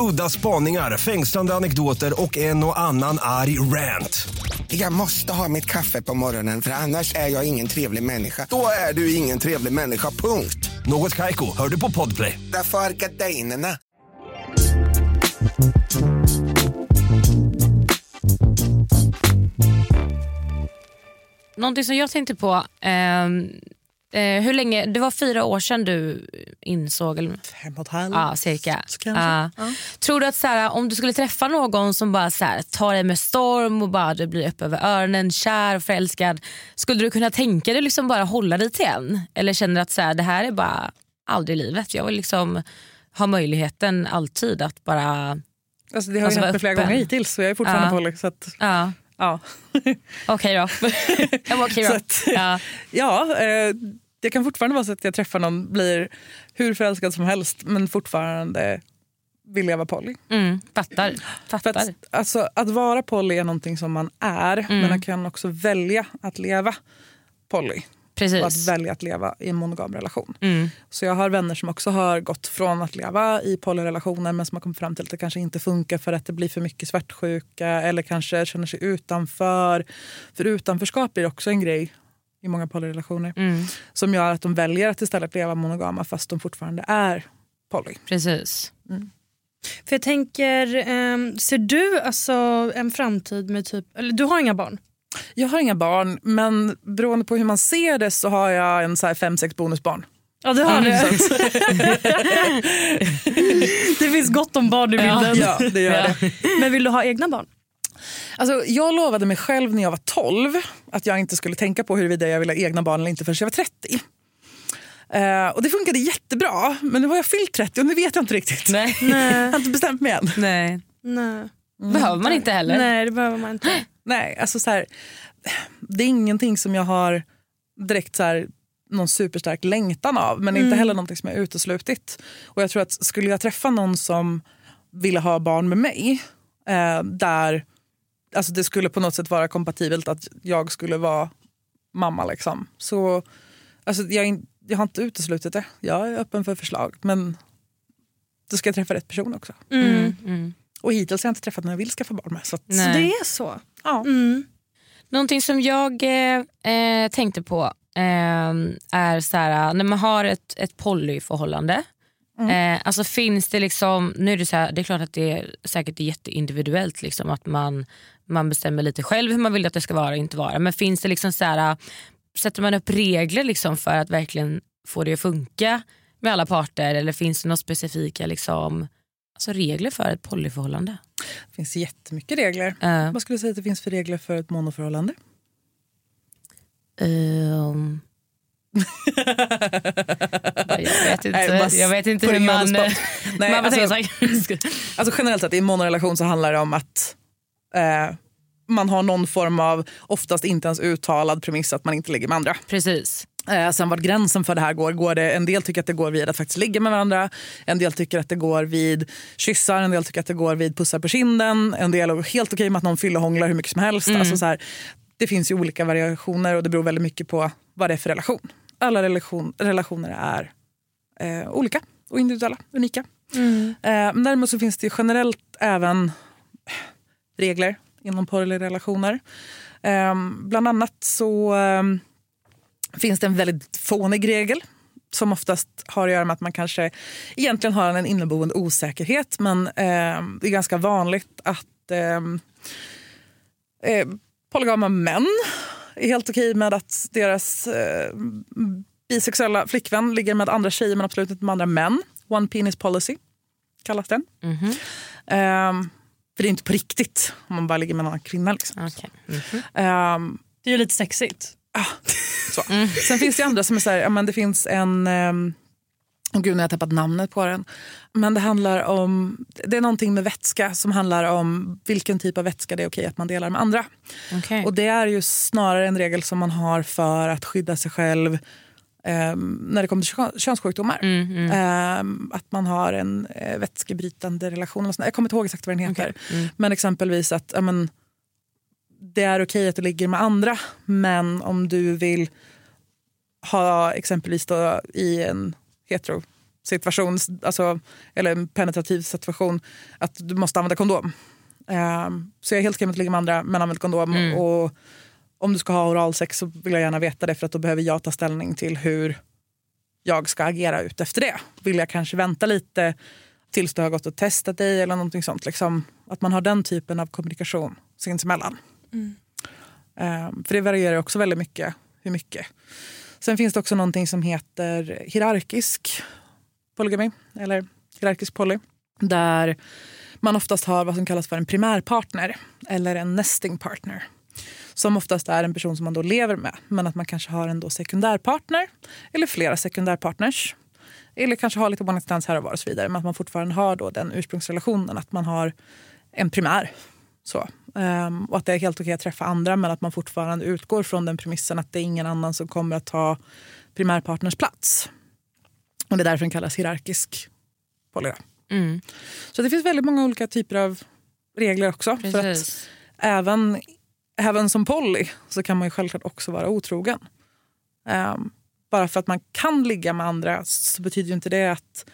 Udda spaningar, fängslande anekdoter och en och annan arg rant. Jag måste ha mitt kaffe på morgonen för annars är jag ingen trevlig människa. Då är du ingen trevlig människa, punkt. Något Kaiko, hör du på Podplay. Därför är gardinerna. Någonting som jag tänkte på. ehm, eh, hur länge, det var fyra år sedan du insåg... Eller, Fem och ett halvt. ja, cirka. Ja. Ja. Tror du att så här, om du skulle träffa någon som bara så här, tar dig med storm och bara du blir upp över öronen, kär och förälskad. Skulle du kunna tänka dig liksom bara hålla dig till en? Eller känner du att så här, det här är bara aldrig i livet? Jag vill liksom ha möjligheten alltid att bara... Alltså, det har Alltså, ju hänt mig flera gånger hittills så jag är fortfarande Ja. poly. Så att, Ja. (laughs) (laughs) ja. Okej då. men okej Så då. att- Ja. (laughs) ja, eh, det kan fortfarande vara så att jag träffar någon, blir hur förälskad som helst men fortfarande vill leva poly. Mm, fattar. Fattar. att, alltså, att vara poly är någonting som man är Mm. men man kan också välja att leva poly. Precis. Och att välja att leva i en monogam relation. Mm. Så jag har vänner som också har gått från att leva i polyrelationer men som har kommit fram till att det kanske inte funkar för att det blir för mycket svartsjuka eller kanske känner sig utanför. För utanförskap blir också en grej i många polyrelationer Mm. som gör att de väljer att istället leva monogama fast de fortfarande är poly. Precis. För jag tänker, ehm, ser du alltså en framtid med typ, eller du har inga barn? Jag har inga barn men beroende på hur man ser det så har jag en så här fem, sex bonusbarn. Ja det har Mm, du. (laughs) det finns gott om barn i bilden. Ja, det gör det. Men vill du ha egna barn? Alltså, jag lovade mig själv när jag var 12 att jag inte skulle tänka på huruvida jag ville ha egna barn eller inte förrän jag var 30. Eh, och det funkade jättebra, men nu har jag fyllt 30 och nu vet jag inte riktigt. Nej. (laughs) Jag har inte bestämt mig än. Nej. Nej. Behöver man inte heller. Nej det behöver man inte. (gasps) Nej, alltså så här, det är ingenting som jag har direkt så här, någon superstark längtan av, men inte heller någonting som jag uteslutit. Och jag tror att skulle jag träffa någon som ville ha barn med mig, eh, där alltså det skulle på något sätt vara kompatibelt att jag skulle vara mamma. Liksom. Så alltså, jag, jag har inte uteslutit det. Jag är öppen för förslag, men då ska jag träffa rätt person också. Mm. Mm. Och hittills har jag inte träffat någon jag vill skaffa barn med. Så att, Så det är så? ja. Mm. Någonting som jag eh, eh, tänkte på eh, är så här, när man har ett, ett polyförhållande. Eh, alltså finns det liksom, nu är det så här, det är klart att det är säkert jätteindividuellt liksom, att man, man bestämmer lite själv hur man vill att det ska vara och inte vara. Men finns det liksom så här, sätter man upp regler liksom för att verkligen få det att funka med alla parter eller finns det några specifika liksom, alltså regler för ett polyförhållande? Det finns jättemycket regler. Eh, Vad skulle du säga att det finns för regler för ett monoförhållande? Ehm. (laughs) jag vet inte, Nej, jag vet inte hur man... (laughs) Nej, man alltså, alltså generellt sett i en monorelation så handlar det om att eh, man har någon form av, oftast inte ens uttalad premiss att man inte ligger med andra. Precis. Eh, sen vart gränsen för det här går, går det, en del tycker att det går vid att faktiskt ligga med varandra, en del tycker att det går vid kyssar, en del tycker att det går vid pussar på kinden, en del är helt okej med att någon fyllehånglar hur mycket som helst. Mm. Alltså så här, det finns ju olika variationer och det beror väldigt mycket på vad det är för relation. Alla relation, relationer är eh, olika och individuella, unika. Mm. Eh, däremot så finns det generellt även regler inom porrrelationer. Eh, bland annat så eh, finns det en väldigt fånig regel som oftast har att göra med att man kanske egentligen har en inneboende osäkerhet men eh, det är ganska vanligt att eh, eh, polygama män är helt okej med att deras eh, bisexuella flickvän ligger med andra tjejer men absolut inte med andra män. One penis policy kallas den. Mhm. Ehm, för det är inte på riktigt om man bara ligger med en annan kvinna. Liksom. Okej. Mhm. Ehm, Det är ju lite sexigt. Så. Sen finns det andra som är så här, ja, men det finns en, Och gud, nu har jag tappat namnet på den. Men det handlar om... Det är någonting med vätska som handlar om vilken typ av vätska det är okej att man delar med andra. Okay. Och det är ju snarare en regel som man har för att skydda sig själv Um, när det kommer till kö könssjukdomar. Mm, mm. Um, att man har en uh, vätskebrytande relation. Jag kommer inte ihåg exakt vad den heter. Okay. Mm. Men exempelvis att um, det är okej att du ligger med andra men om du vill ha exempelvis då i en heterosituation, alltså, eller en penetrativ situation, att du måste använda kondom. Um, så jag är helt okej med att ligga med andra men använd kondom. Mm. Och om du ska ha oralsex så vill jag gärna veta det för att då behöver jag ta ställning till hur jag ska agera ut efter det. Vill jag kanske vänta lite tills du har gått och testat dig eller någonting sånt. Liksom, att man har den typen av kommunikation sinsemellan. Mm. Um, för det varierar också väldigt mycket hur mycket. Sen finns det också någonting som heter hierarkisk polygami eller hierarkisk poly. Där man oftast har vad som kallas för en primärpartner eller en nesting partner som oftast är en person som man då lever med. Men att man kanske har en då sekundärpartner eller flera sekundärpartners. Eller kanske har lite one stands här och var och så vidare. Men att man fortfarande har då den ursprungsrelationen att man har en primär. Så. Um, och att det är helt okej att träffa andra men att man fortfarande utgår från den premissen att det är ingen annan som kommer att ta primärpartners plats. Och det är därför den kallas hierarkisk poly. Mm. Så det finns väldigt många olika typer av regler också. Precis. För att även även som poly så kan man ju självklart också vara otrogen. Um, bara för att man kan ligga med andra så betyder ju inte det att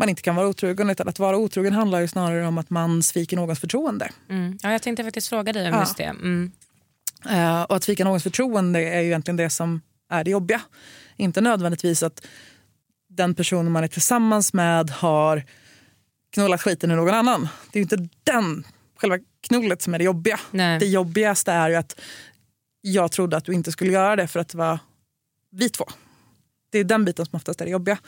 man inte kan vara otrogen. Utan att vara otrogen handlar ju snarare om att man sviker någons förtroende. Mm. Ja, jag tänkte faktiskt fråga dig om Ja. just det. Mm. Uh, och att svika någons förtroende är ju egentligen det som är det jobbiga. Inte nödvändigtvis att den personen man är tillsammans med har knullat skiten ur någon annan. Det är ju inte den själva knullet som är det jobbiga. Nej. Det jobbigaste är ju att jag trodde att du inte skulle göra det för att det var vi två. Det är den biten som oftast är det jobbiga.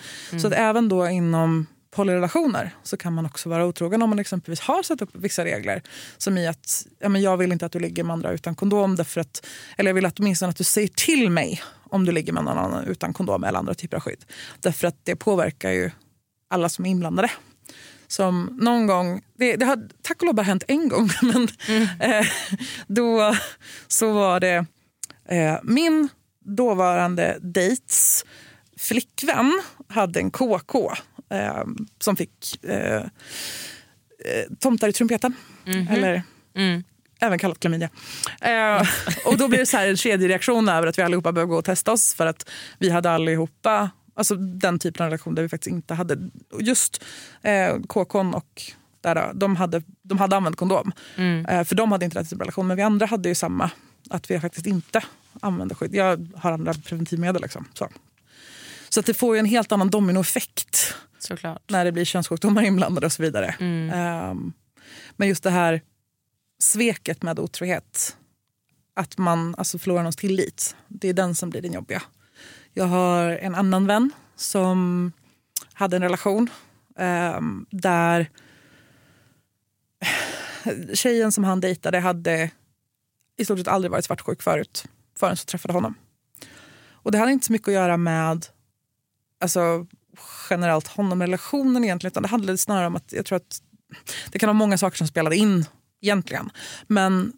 Så att även då inom polyrelationer så kan man också vara otrogen om man exempelvis har satt upp vissa regler. Som i att ja, men jag vill inte att du ligger med andra utan kondom. Därför att, eller jag vill att åtminstone att du säger till mig om du ligger med någon annan utan kondom eller andra typer av skydd. Därför att det påverkar ju alla som är inblandade. Som någon gång, det, det har tack och lov bara hänt en gång, (laughs) men eh, då så var det eh, min dåvarande dejts flickvän hade en KK eh, som fick eh, eh, tomtar i trumpeten. Eller Mm. även kallat klamydia. Eh, och då blev det så här en kedjereaktion över att vi allihopa började gå och testa oss för att vi hade allihopa Alltså den typen av relation där vi faktiskt inte hade... Just eh, KKn och där de, hade, de hade använt kondom. Mm. Eh, för de hade inte den typen av relation. Men vi andra hade ju samma. Att vi faktiskt inte använde skydd. Jag har andra preventivmedel. Liksom, så så att det får ju en helt annan dominoeffekt Såklart. när det blir könssjukdomar inblandade och så vidare. Mm. Ehm, men just det här sveket med otrohet. Att man alltså förlorar någons tillit. Det är den som blir den jobbiga. Jag har en annan vän som hade en relation ehm, där tjejen som han dejtade hade i stort sett aldrig varit svartsjuk förut förrän så träffade honom. Och det hade inte så mycket att göra med alltså, generellt honom-relationen egentligen utan det handlade snarare om att jag tror att det kan vara många saker som spelade in egentligen. Men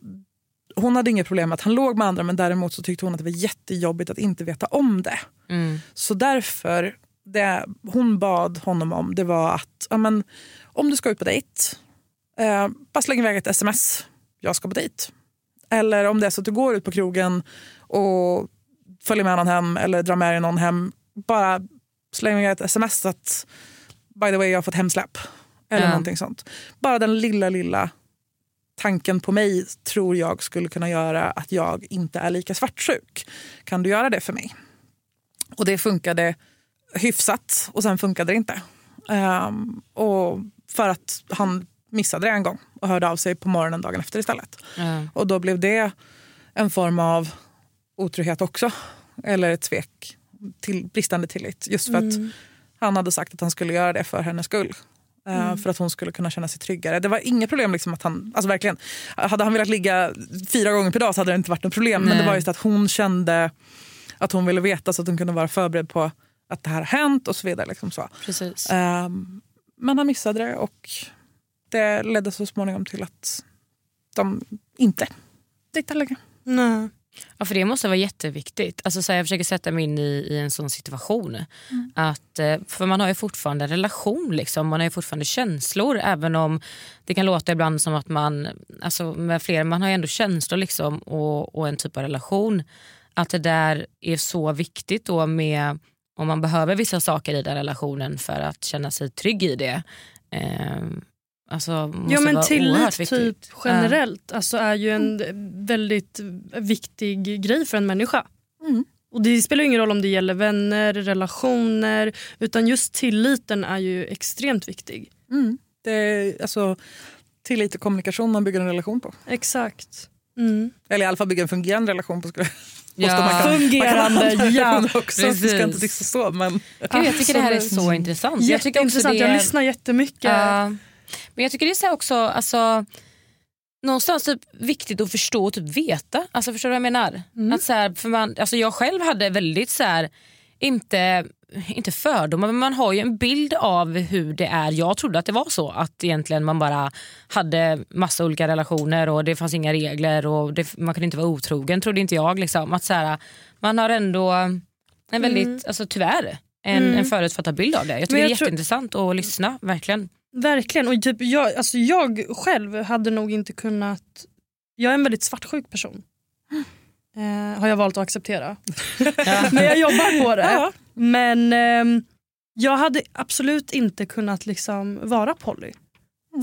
hon hade inget problem med att han låg med andra men däremot så tyckte hon att det var jättejobbigt att inte veta om det. Mm. Så därför, det hon bad honom om det var att ja, men, om du ska ut på dejt, eh, bara släng iväg ett sms. Jag ska på dejt. Eller om det är så att du går ut på krogen och följer med någon hem eller drar med dig någon hem. Bara släng iväg ett sms att by the way jag har fått hemsläpp. Eller Ja. någonting sånt. Bara den lilla, lilla tanken på mig tror jag skulle kunna göra att jag inte är lika svartsjuk. Kan du göra det för mig? Och det funkade hyfsat och sen funkade det inte. Ehm, och för att han missade det en gång och hörde av sig på morgonen dagen efter istället. Ja. Och då blev det en form av otrohet också. Eller ett svek, till, bristande tillit. Just för att han hade sagt att han skulle göra det för hennes skull. Eh, För att hon skulle kunna känna sig tryggare. Det var inget problem liksom att han, alltså verkligen, hade han velat ligga fyra gånger per dag så hade det inte varit något problem. Men det Nej. var just att hon kände att hon ville veta så att hon kunde vara förberedd på att det här har hänt och så vidare. Liksom så. Precis. Ehm, men han missade det och det ledde så småningom till att de inte dejtar längre. Nej. Ja, för det måste vara jätteviktigt. Alltså, så här, jag försöker sätta mig in i, i en sån situation. Mm. Att, eh, för man har ju fortfarande en relation, liksom. man har ju fortfarande känslor. Även om det kan låta ibland som att man, alltså med fler, man har ju ändå känslor liksom, och, och en typ av relation. Att det där är så viktigt då med om man behöver vissa saker i den relationen för att känna sig trygg i det. Eh, alltså, måste Ja men vara tillit oerhört viktigt. typ generellt alltså, är ju en väldigt viktig grej för en människa. Mm. Och Det spelar ingen roll om det gäller vänner, relationer utan just tilliten är ju extremt viktig. Mm. Det är alltså, tillit och kommunikation man bygger en relation på. Exakt. Mm. Eller i alla fall bygga en fungerande relation på. Skulle (laughs) Ja. Man kan, Fungerande, man kan ja. också. så Det ska inte så. Men, Gud, jag tycker det här är så intressant. Jag tycker också Jätteintressant, det är- jag lyssnar jättemycket. Ja. Men jag tycker det är så också, alltså, någonstans typ viktigt att förstå och typ veta. Alltså, förstår du vad jag menar? Att så här, för man, alltså, jag själv hade väldigt så här, inte, inte fördomar men man har ju en bild av hur det är. Jag trodde att det var så att egentligen man bara hade massa olika relationer och det fanns inga regler och det, man kunde inte vara otrogen trodde inte jag. Liksom. Att så här, man har ändå en väldigt, alltså, tyvärr en, Mm. en förutfattad bild av det. Jag tycker jag det är jätteintressant att lyssna, verkligen. Verkligen. Och typ jag, alltså jag själv hade nog inte kunnat... Jag är en väldigt svartsjuk person. (gasps) Eh, har jag valt att acceptera. (laughs) Men jag jobbar på det. Ja. Men ehm, jag hade absolut inte kunnat liksom vara Polly.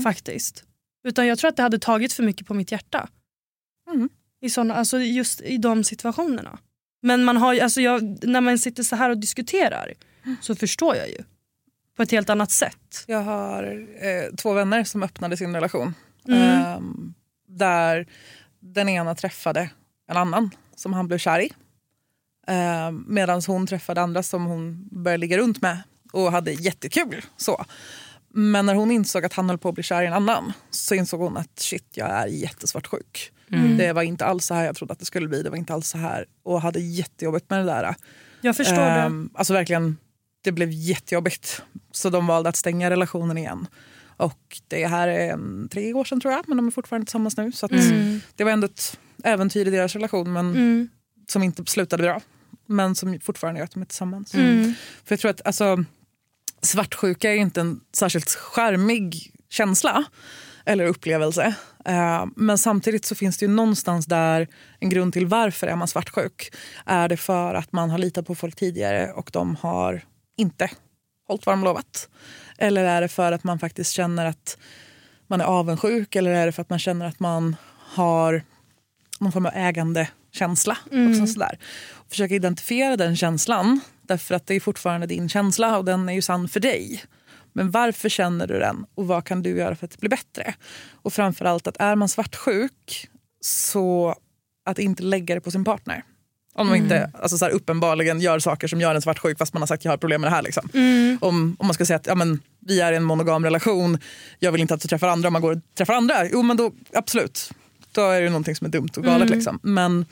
Faktiskt. Utan jag tror att det hade tagit för mycket på mitt hjärta. Mm. I såna, alltså just i de situationerna. Men man har, alltså jag, när man sitter så här och diskuterar så förstår jag ju. På ett helt annat sätt. Jag har eh, två vänner som öppnade sin relation. Mm. Ehm, där den ena träffade en annan som han blev kär i. Ehm, Medan hon träffade andra som hon började ligga runt med och hade jättekul. Så. Men när hon insåg att han höll på att bli kär i en annan så insåg hon att shit, jag är jättesvartsjuk. Mm. Det var inte alls så här jag trodde att det skulle bli. Det var inte alls så här. Och hade jättejobbigt med det där. Jag förstår det. Ehm, Alltså verkligen, det blev jättejobbigt. Så de valde att stänga relationen igen. Och det här är en, tre år sedan tror jag, men de är fortfarande tillsammans nu. Så Mm. det var ändå ett äventyr i deras relation men Mm. som inte slutade bra. Men som fortfarande gör att de är tillsammans. Mm. För jag tror att alltså, svartsjuka är inte en särskilt charmig känsla eller upplevelse. Eh, men samtidigt så finns det ju någonstans där en grund till varför är man svartsjuk. Är det för att man har litat på folk tidigare och de har inte hållit vad de lovat? Eller är det för att man faktiskt känner att man är avundsjuk? Eller är det för att man känner att man har någon form av ägandekänsla? Och sådär. Försöka identifiera den känslan. Därför att det är fortfarande din känsla och den är ju sann för dig. Men varför känner du den och vad kan du göra för att blir bättre? Och framförallt att är man svartsjuk så att inte lägga det på sin partner. Om de inte alltså så här, uppenbarligen gör saker som gör en svartsjuk fast man har sagt att jag har problem med det här. Liksom. Om, om man ska säga att ja, men, vi är i en monogam relation, jag vill inte att du träffar andra om man går och träffar andra. Jo men då absolut, då är det någonting som är dumt och galet. Liksom. Men,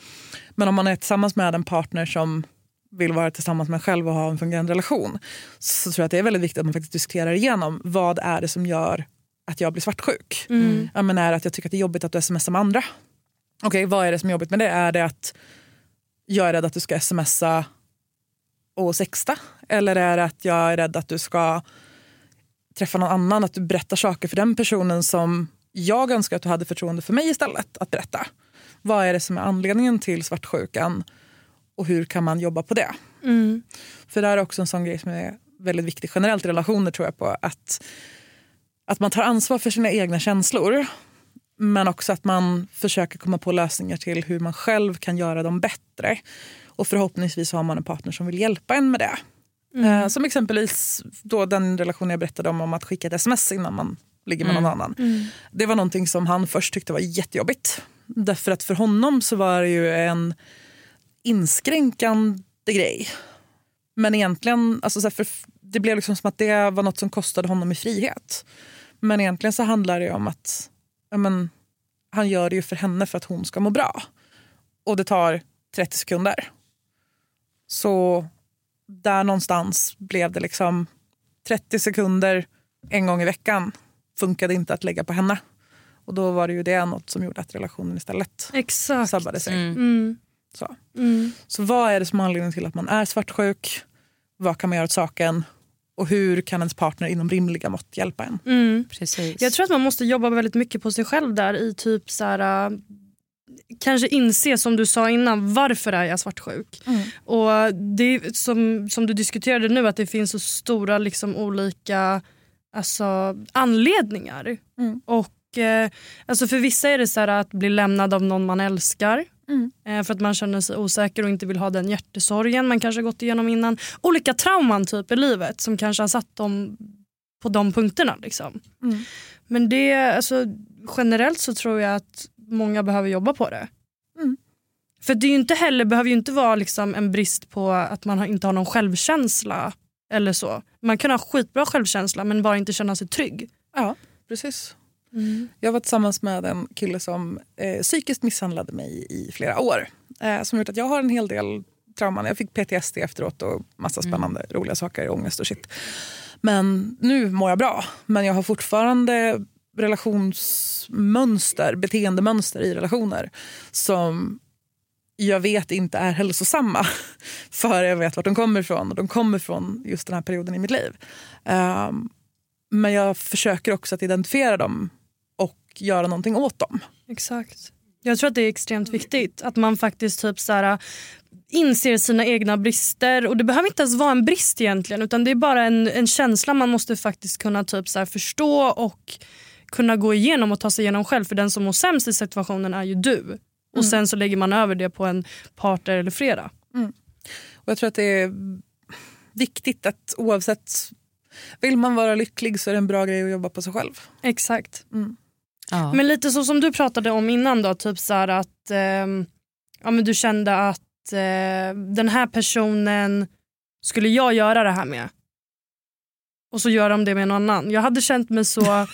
men om man är tillsammans med en partner som vill vara tillsammans med en själv och ha en fungerande relation så tror jag att det är väldigt viktigt att man faktiskt diskuterar igenom vad är det som gör att jag blir svartsjuk. Ja, men är det att jag tycker att det är jobbigt att du smsar med andra? Okej, vad är det som är jobbigt med det? Är det att jag är rädd att du ska smsa och sexta? Eller är det att jag är rädd att du ska träffa någon annan, att du berättar saker för den personen som jag önskar att du hade förtroende för mig istället att berätta? Vad är det som är anledningen till svartsjukan och hur kan man jobba på det? Mm. För det här är också en sån grej som är väldigt viktig generellt i relationer tror jag på. Att, att man tar ansvar för sina egna känslor men också att man försöker komma på lösningar till hur man själv kan göra dem bättre. Och förhoppningsvis har man en partner som vill hjälpa en med det. Eh, som exempelvis då den relation jag berättade om, om att skicka ett sms innan man ligger med någon annan. Det var någonting som han först tyckte var jättejobbigt. Därför att för honom så var det ju en inskränkande grej. Men egentligen, alltså så här, för det blev liksom som att det var något som kostade honom i frihet. Men egentligen så handlar det om att men, han gör det ju för henne för att hon ska må bra. Och det tar 30 sekunder. Så där någonstans blev det liksom 30 sekunder en gång i veckan funkade inte att lägga på henne. Och då var det ju det något som gjorde att relationen istället Exakt. sabbade sig. Mm. Så. Mm. så vad är det som är anledningen till att man är svartsjuk? Vad kan man göra åt saken? Och hur kan ens partner inom rimliga mått hjälpa en? Mm. Precis. Jag tror att man måste jobba väldigt mycket på sig själv där i typ så här, äh, kanske inse som du sa innan, varför är jag svartsjuk? Mm. Och det är som, som du diskuterade nu att det finns så stora liksom, olika alltså, anledningar. Mm. Och eh, alltså För vissa är det så här att bli lämnad av någon man älskar. Mm. Eh, för att man känner sig osäker och inte vill ha den hjärtesorgen man kanske gått igenom innan. Olika trauman typ i livet som kanske har satt dem på de punkterna. Liksom. Mm. Men det, alltså, generellt så tror jag att många behöver jobba på det. Mm. För det är inte heller, behöver ju inte vara liksom en brist på att man inte har någon självkänsla. eller så. Man kan ha skitbra självkänsla men bara inte känna sig trygg. Ja, precis. Jag var tillsammans med en kille som eh, psykiskt misshandlade mig i flera år. Eh, som gjort att jag har en hel del trauman. Jag fick PTSD efteråt och massa spännande roliga saker, ångest och shit. Men nu mår jag bra. Men jag har fortfarande relationsmönster, beteendemönster i relationer som jag vet inte är hälsosamma. (laughs) För jag vet vart de kommer ifrån och de kommer från just den här perioden i mitt liv. Ehm, men jag försöker också att identifiera dem göra någonting åt dem. Exakt. Jag tror att det är extremt viktigt att man faktiskt typ så här, inser sina egna brister. Och Det behöver inte ens vara en brist egentligen utan det är bara en, en känsla man måste faktiskt kunna typ så här, förstå och kunna gå igenom och ta sig igenom själv. För den som mår sämst i situationen är ju du. Och Mm. sen så lägger man över det på en partner eller flera. Och jag tror att det är viktigt att oavsett... Vill man vara lycklig så är det en bra grej att jobba på sig själv. Exakt. Ja. Men lite så som du pratade om innan då, typ så att ehm, ja, men du kände att eh, den här personen skulle jag göra det här med. Och så gör de det med någon annan. Jag hade känt mig så... (laughs)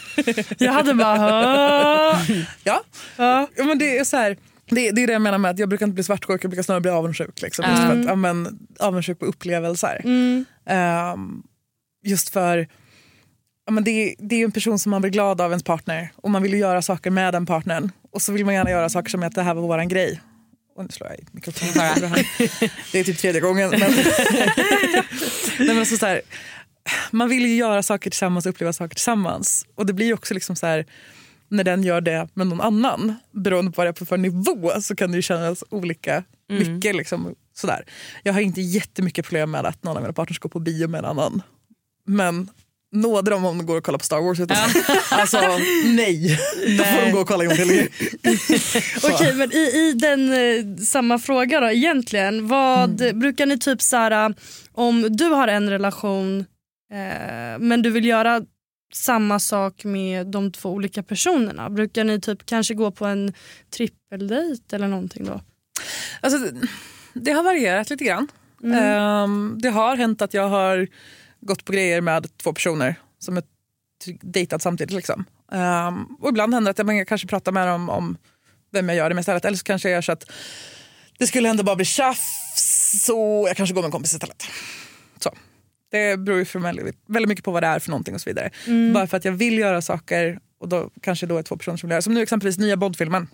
jag hade bara... "Ah." Ja, Ja. men det är så här... Det, det är det jag menar med att jag brukar inte bli svartsjuk, jag brukar snarare bli avundsjuk. Liksom. Just för att, ja, men, avundsjuk på upplevelser. Mm. Ehm, just för ja, men det, det är en person som man blir glad av ens partner och man vill ju göra saker med den partnern. Och så vill man gärna göra saker som att det här var våran grej. Och nu slår jag i mikrofonen. (laughs) Det är typ tredje gången. Men, (laughs) Nej, men alltså så här, man vill ju göra saker tillsammans och uppleva saker tillsammans. Och det blir också liksom så här, när den gör det med någon annan, beroende på vad det är på för nivå, så kan det ju kännas olika mycket. Liksom, sådär. Jag har inte jättemycket problem med att någon av mina partners går på bio med en annan. Men nåder dem om de går och kollar på Star Wars. Utan, (laughs) alltså nej, då får de gå och kolla en gång till. (laughs) Okej, men i, i den eh, samma fråga då egentligen. Vad Mm. brukar ni typ så här, om du har en relation eh, men du vill göra samma sak med de två olika personerna. Brukar ni typ kanske gå på en trippeldejt eller någonting då? Alltså, det har varierat lite grann. Mm. Ehm, det har hänt att jag har gått på grejer med två personer som är dejtat samtidigt. Liksom. Ehm, och ibland händer det att jag kanske pratar med dem om vem jag gör det med istället. Eller så kanske jag gör så att det skulle ändå bara bli tjafs så jag kanske går med en kompis istället. Så. Det beror ju väldigt, väldigt mycket på vad det är för någonting och så vidare. Bara för att jag vill göra saker och då kanske då är två personer som vill göra. Som nu exempelvis nya Bondfilmen.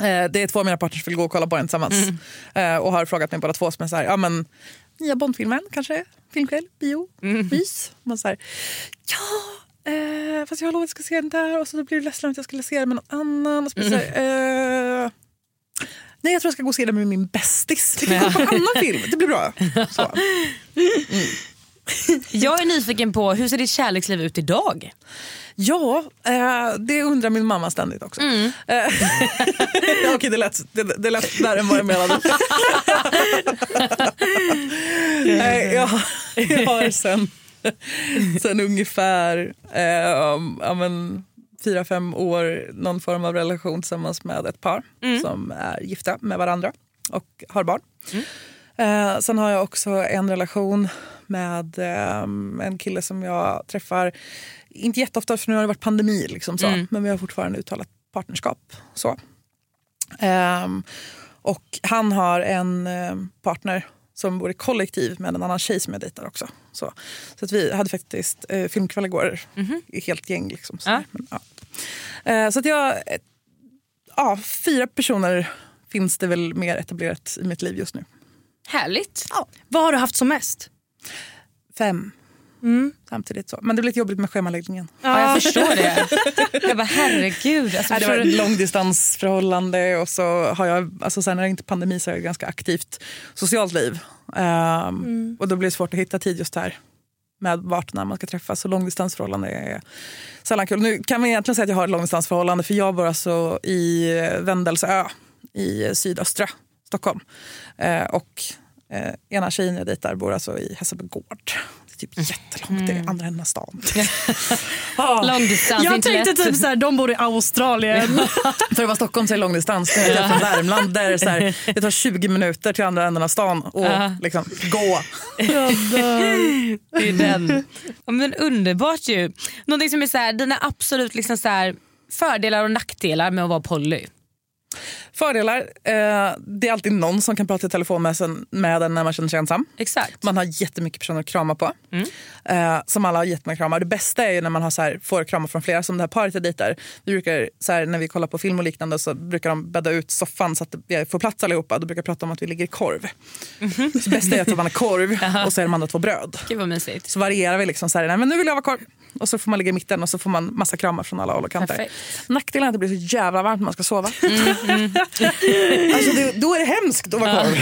Eh, det är två av mina partners som vill gå och kolla på den tillsammans. Eh, och har frågat mig båda två som är så här, ja men nya Bondfilmen kanske, filmkväll, bio, mys. Man så här, ja, eh, fast jag har lovat att jag ska se den där och så blir det ledsen att jag skulle se den med någon annan. Och så det så här, eh, nej jag tror jag ska gå och se den med min bästis. Vi kan gå på en annan film, det blir bra. Så. (laughs) (laughs) Jag är nyfiken på hur ser ditt kärleksliv ut idag? Ja, eh, det undrar min mamma ständigt också. Eh, (laughs) ja, Okej, det, lät, det, det lät värre än vad jag menade. (laughs) Nej, jag, jag har sen, sen ungefär eh, ja, men, fyra, fem år någon form av relation tillsammans med ett par som är gifta med varandra och har barn. Eh, sen har jag också en relation med eh, en kille som jag träffar, inte jätteofta för nu har det varit pandemi, liksom så, men vi har fortfarande uttalat partnerskap. Så. Ehm, och han har en eh, partner som bor i kollektiv med en annan tjej som jag dejtar också. Så, så att vi hade faktiskt eh, filmkväll igår, i helt gäng. Liksom, så, Ja. Men, ja. eh, så att jag, eh, ja, fyra personer finns det väl mer etablerat i mitt liv just nu. Härligt. Vad har du haft som mest? Fem samtidigt. så. Men det blir lite jobbigt med schemaläggningen. Ja, jag förstår det. (laughs) Jag bara herregud. Alltså, Nej, det var ett långdistansförhållande och så har jag, alltså sen när det inte är pandemi så har jag ganska aktivt socialt liv. Ehm, Och då blir det svårt att hitta tid just här med vart när man ska träffas. Så långdistansförhållande är sällan kul. Nu kan man egentligen säga att jag har ett långdistansförhållande för jag bor alltså i Vendelsö i sydöstra Stockholm. Eh, och eh, ena tjejen jag dejtar bor alltså i Hässelby gård. Det är typ jättelångt, det är andra änden av stan. (laughs) Ah. Långdistans, Jag tänkte lätt. typ så här, de bor i Australien. För att vara Stockholm så är långdistans. Jag är från Värmland där det, så här, (laughs) det tar 20 minuter till andra änden av stan och Ja. liksom gå. Det är den. (laughs) Ja, men underbart ju. Någonting som är så här, dina absolut liksom så här, fördelar och nackdelar med att vara poly. Fördelar. Eh, det är alltid någon som kan prata i telefon med, sen, med en när man känner sig ensam. Exakt. Man har jättemycket personer att krama på. Mm. Eh, som alla har jättemånga kramar. Det bästa är ju när man har så här, får kramar från flera, som det här paret jag dejtar. Vi brukar, så här, när vi kollar på film och liknande så brukar de bädda ut soffan så att vi får plats allihopa. Då brukar prata om att vi ligger i korv. Så det bästa är att man har korv (laughs) och så är de andra två bröd. Gud vad mysigt. Så varierar vi liksom så här, nej men nu vill jag vara korv. Och så får man ligga i mitten och så får man massa kramar från alla håll och kanter. Nackdelen är att det blir så jävla varmt när man ska sova. Alltså det, då är det hemskt att vara korv.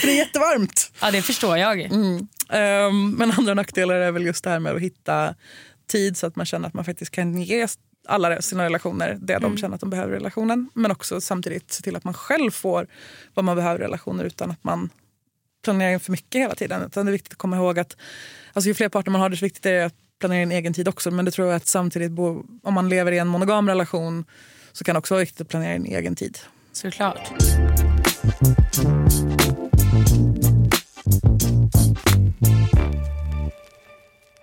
För det är jättevarmt. Ja det förstår jag. Ehm, men andra nackdelar är väl just det här med att hitta tid så att man känner att man faktiskt kan ge alla sina relationer det de känner att de behöver i relationen. Men också samtidigt se till att man själv får vad man behöver i relationer utan att man planerar in för mycket hela tiden. Utan det är viktigt att komma ihåg att alltså, ju fler partner man har desto viktigt är det att planera in egen tid också. Men det tror jag att samtidigt om man lever i en monogam relation så kan det också vara viktigt att planera in egen tid. Såklart.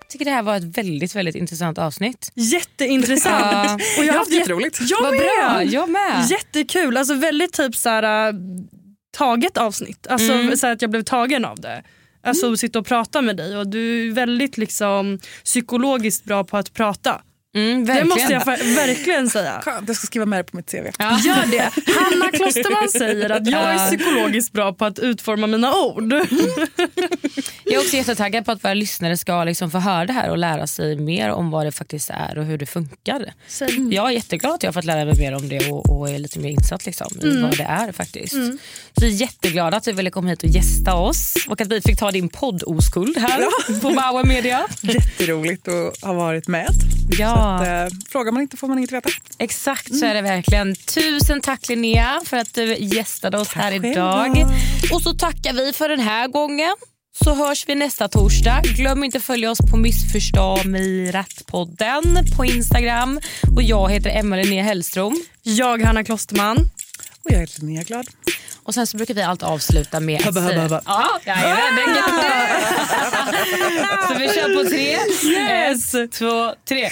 Jag tycker det här var ett väldigt väldigt intressant avsnitt. Jätteintressant. Ja. Och jag har haft jätteroligt. Jag Vad med. bra, jag med. Jättekul. Alltså väldigt typ så här, äh, taget avsnitt. Alltså Mm. så att jag blev tagen av det. Alltså sitta och prata med dig och du är väldigt liksom psykologiskt bra på att prata. Mm, Det måste jag verkligen säga. Skönt, jag ska skriva med det på mitt CV. Ja. Gör det. Hanna Klosterman säger att jag är Ja. psykologiskt bra på att utforma mina ord. Jag är också jättetaggad på att våra lyssnare ska liksom få höra det här och lära sig mer om vad det faktiskt är och hur det funkar. Jag är jätteglad att jag har fått lära mig mer om det och, och är lite mer insatt liksom, i vad det är faktiskt. Så vi är jätteglada att du ville komma hit och gästa oss och att vi fick ta din podd-oskuld här på Bauer Media. Jätteroligt att ha varit med. Ja. Att, eh, frågar man inte får man inget veta. Exakt så är det verkligen. Tusen tack Linnea för att du gästade oss här själv idag. Och så tackar vi för den här gången. Så hörs vi nästa torsdag. Glöm inte att följa oss på Missförstå mig rätt-podden på Instagram. Och jag heter Emma Linnea Hellström. Jag Hanna Klosterman. Och jag är Linnea Glad. Och sen så brukar vi alltid avsluta med Hubba, hubba, hubba. Ja, den du. (laughs) Så vi kör på tre. Yes. Ett, två, tre.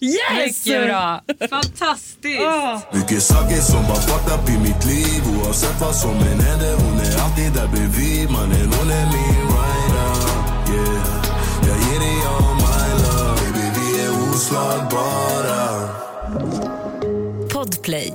Yes! Mycket bra. Fantastiskt. Mycket saker som var fucked up i mitt liv Oavsett vad som än händer Hon är alltid där bredvid Mannen hon är min rider Yeah Jag ger dig all my love Baby vi är oslagbara Podplay.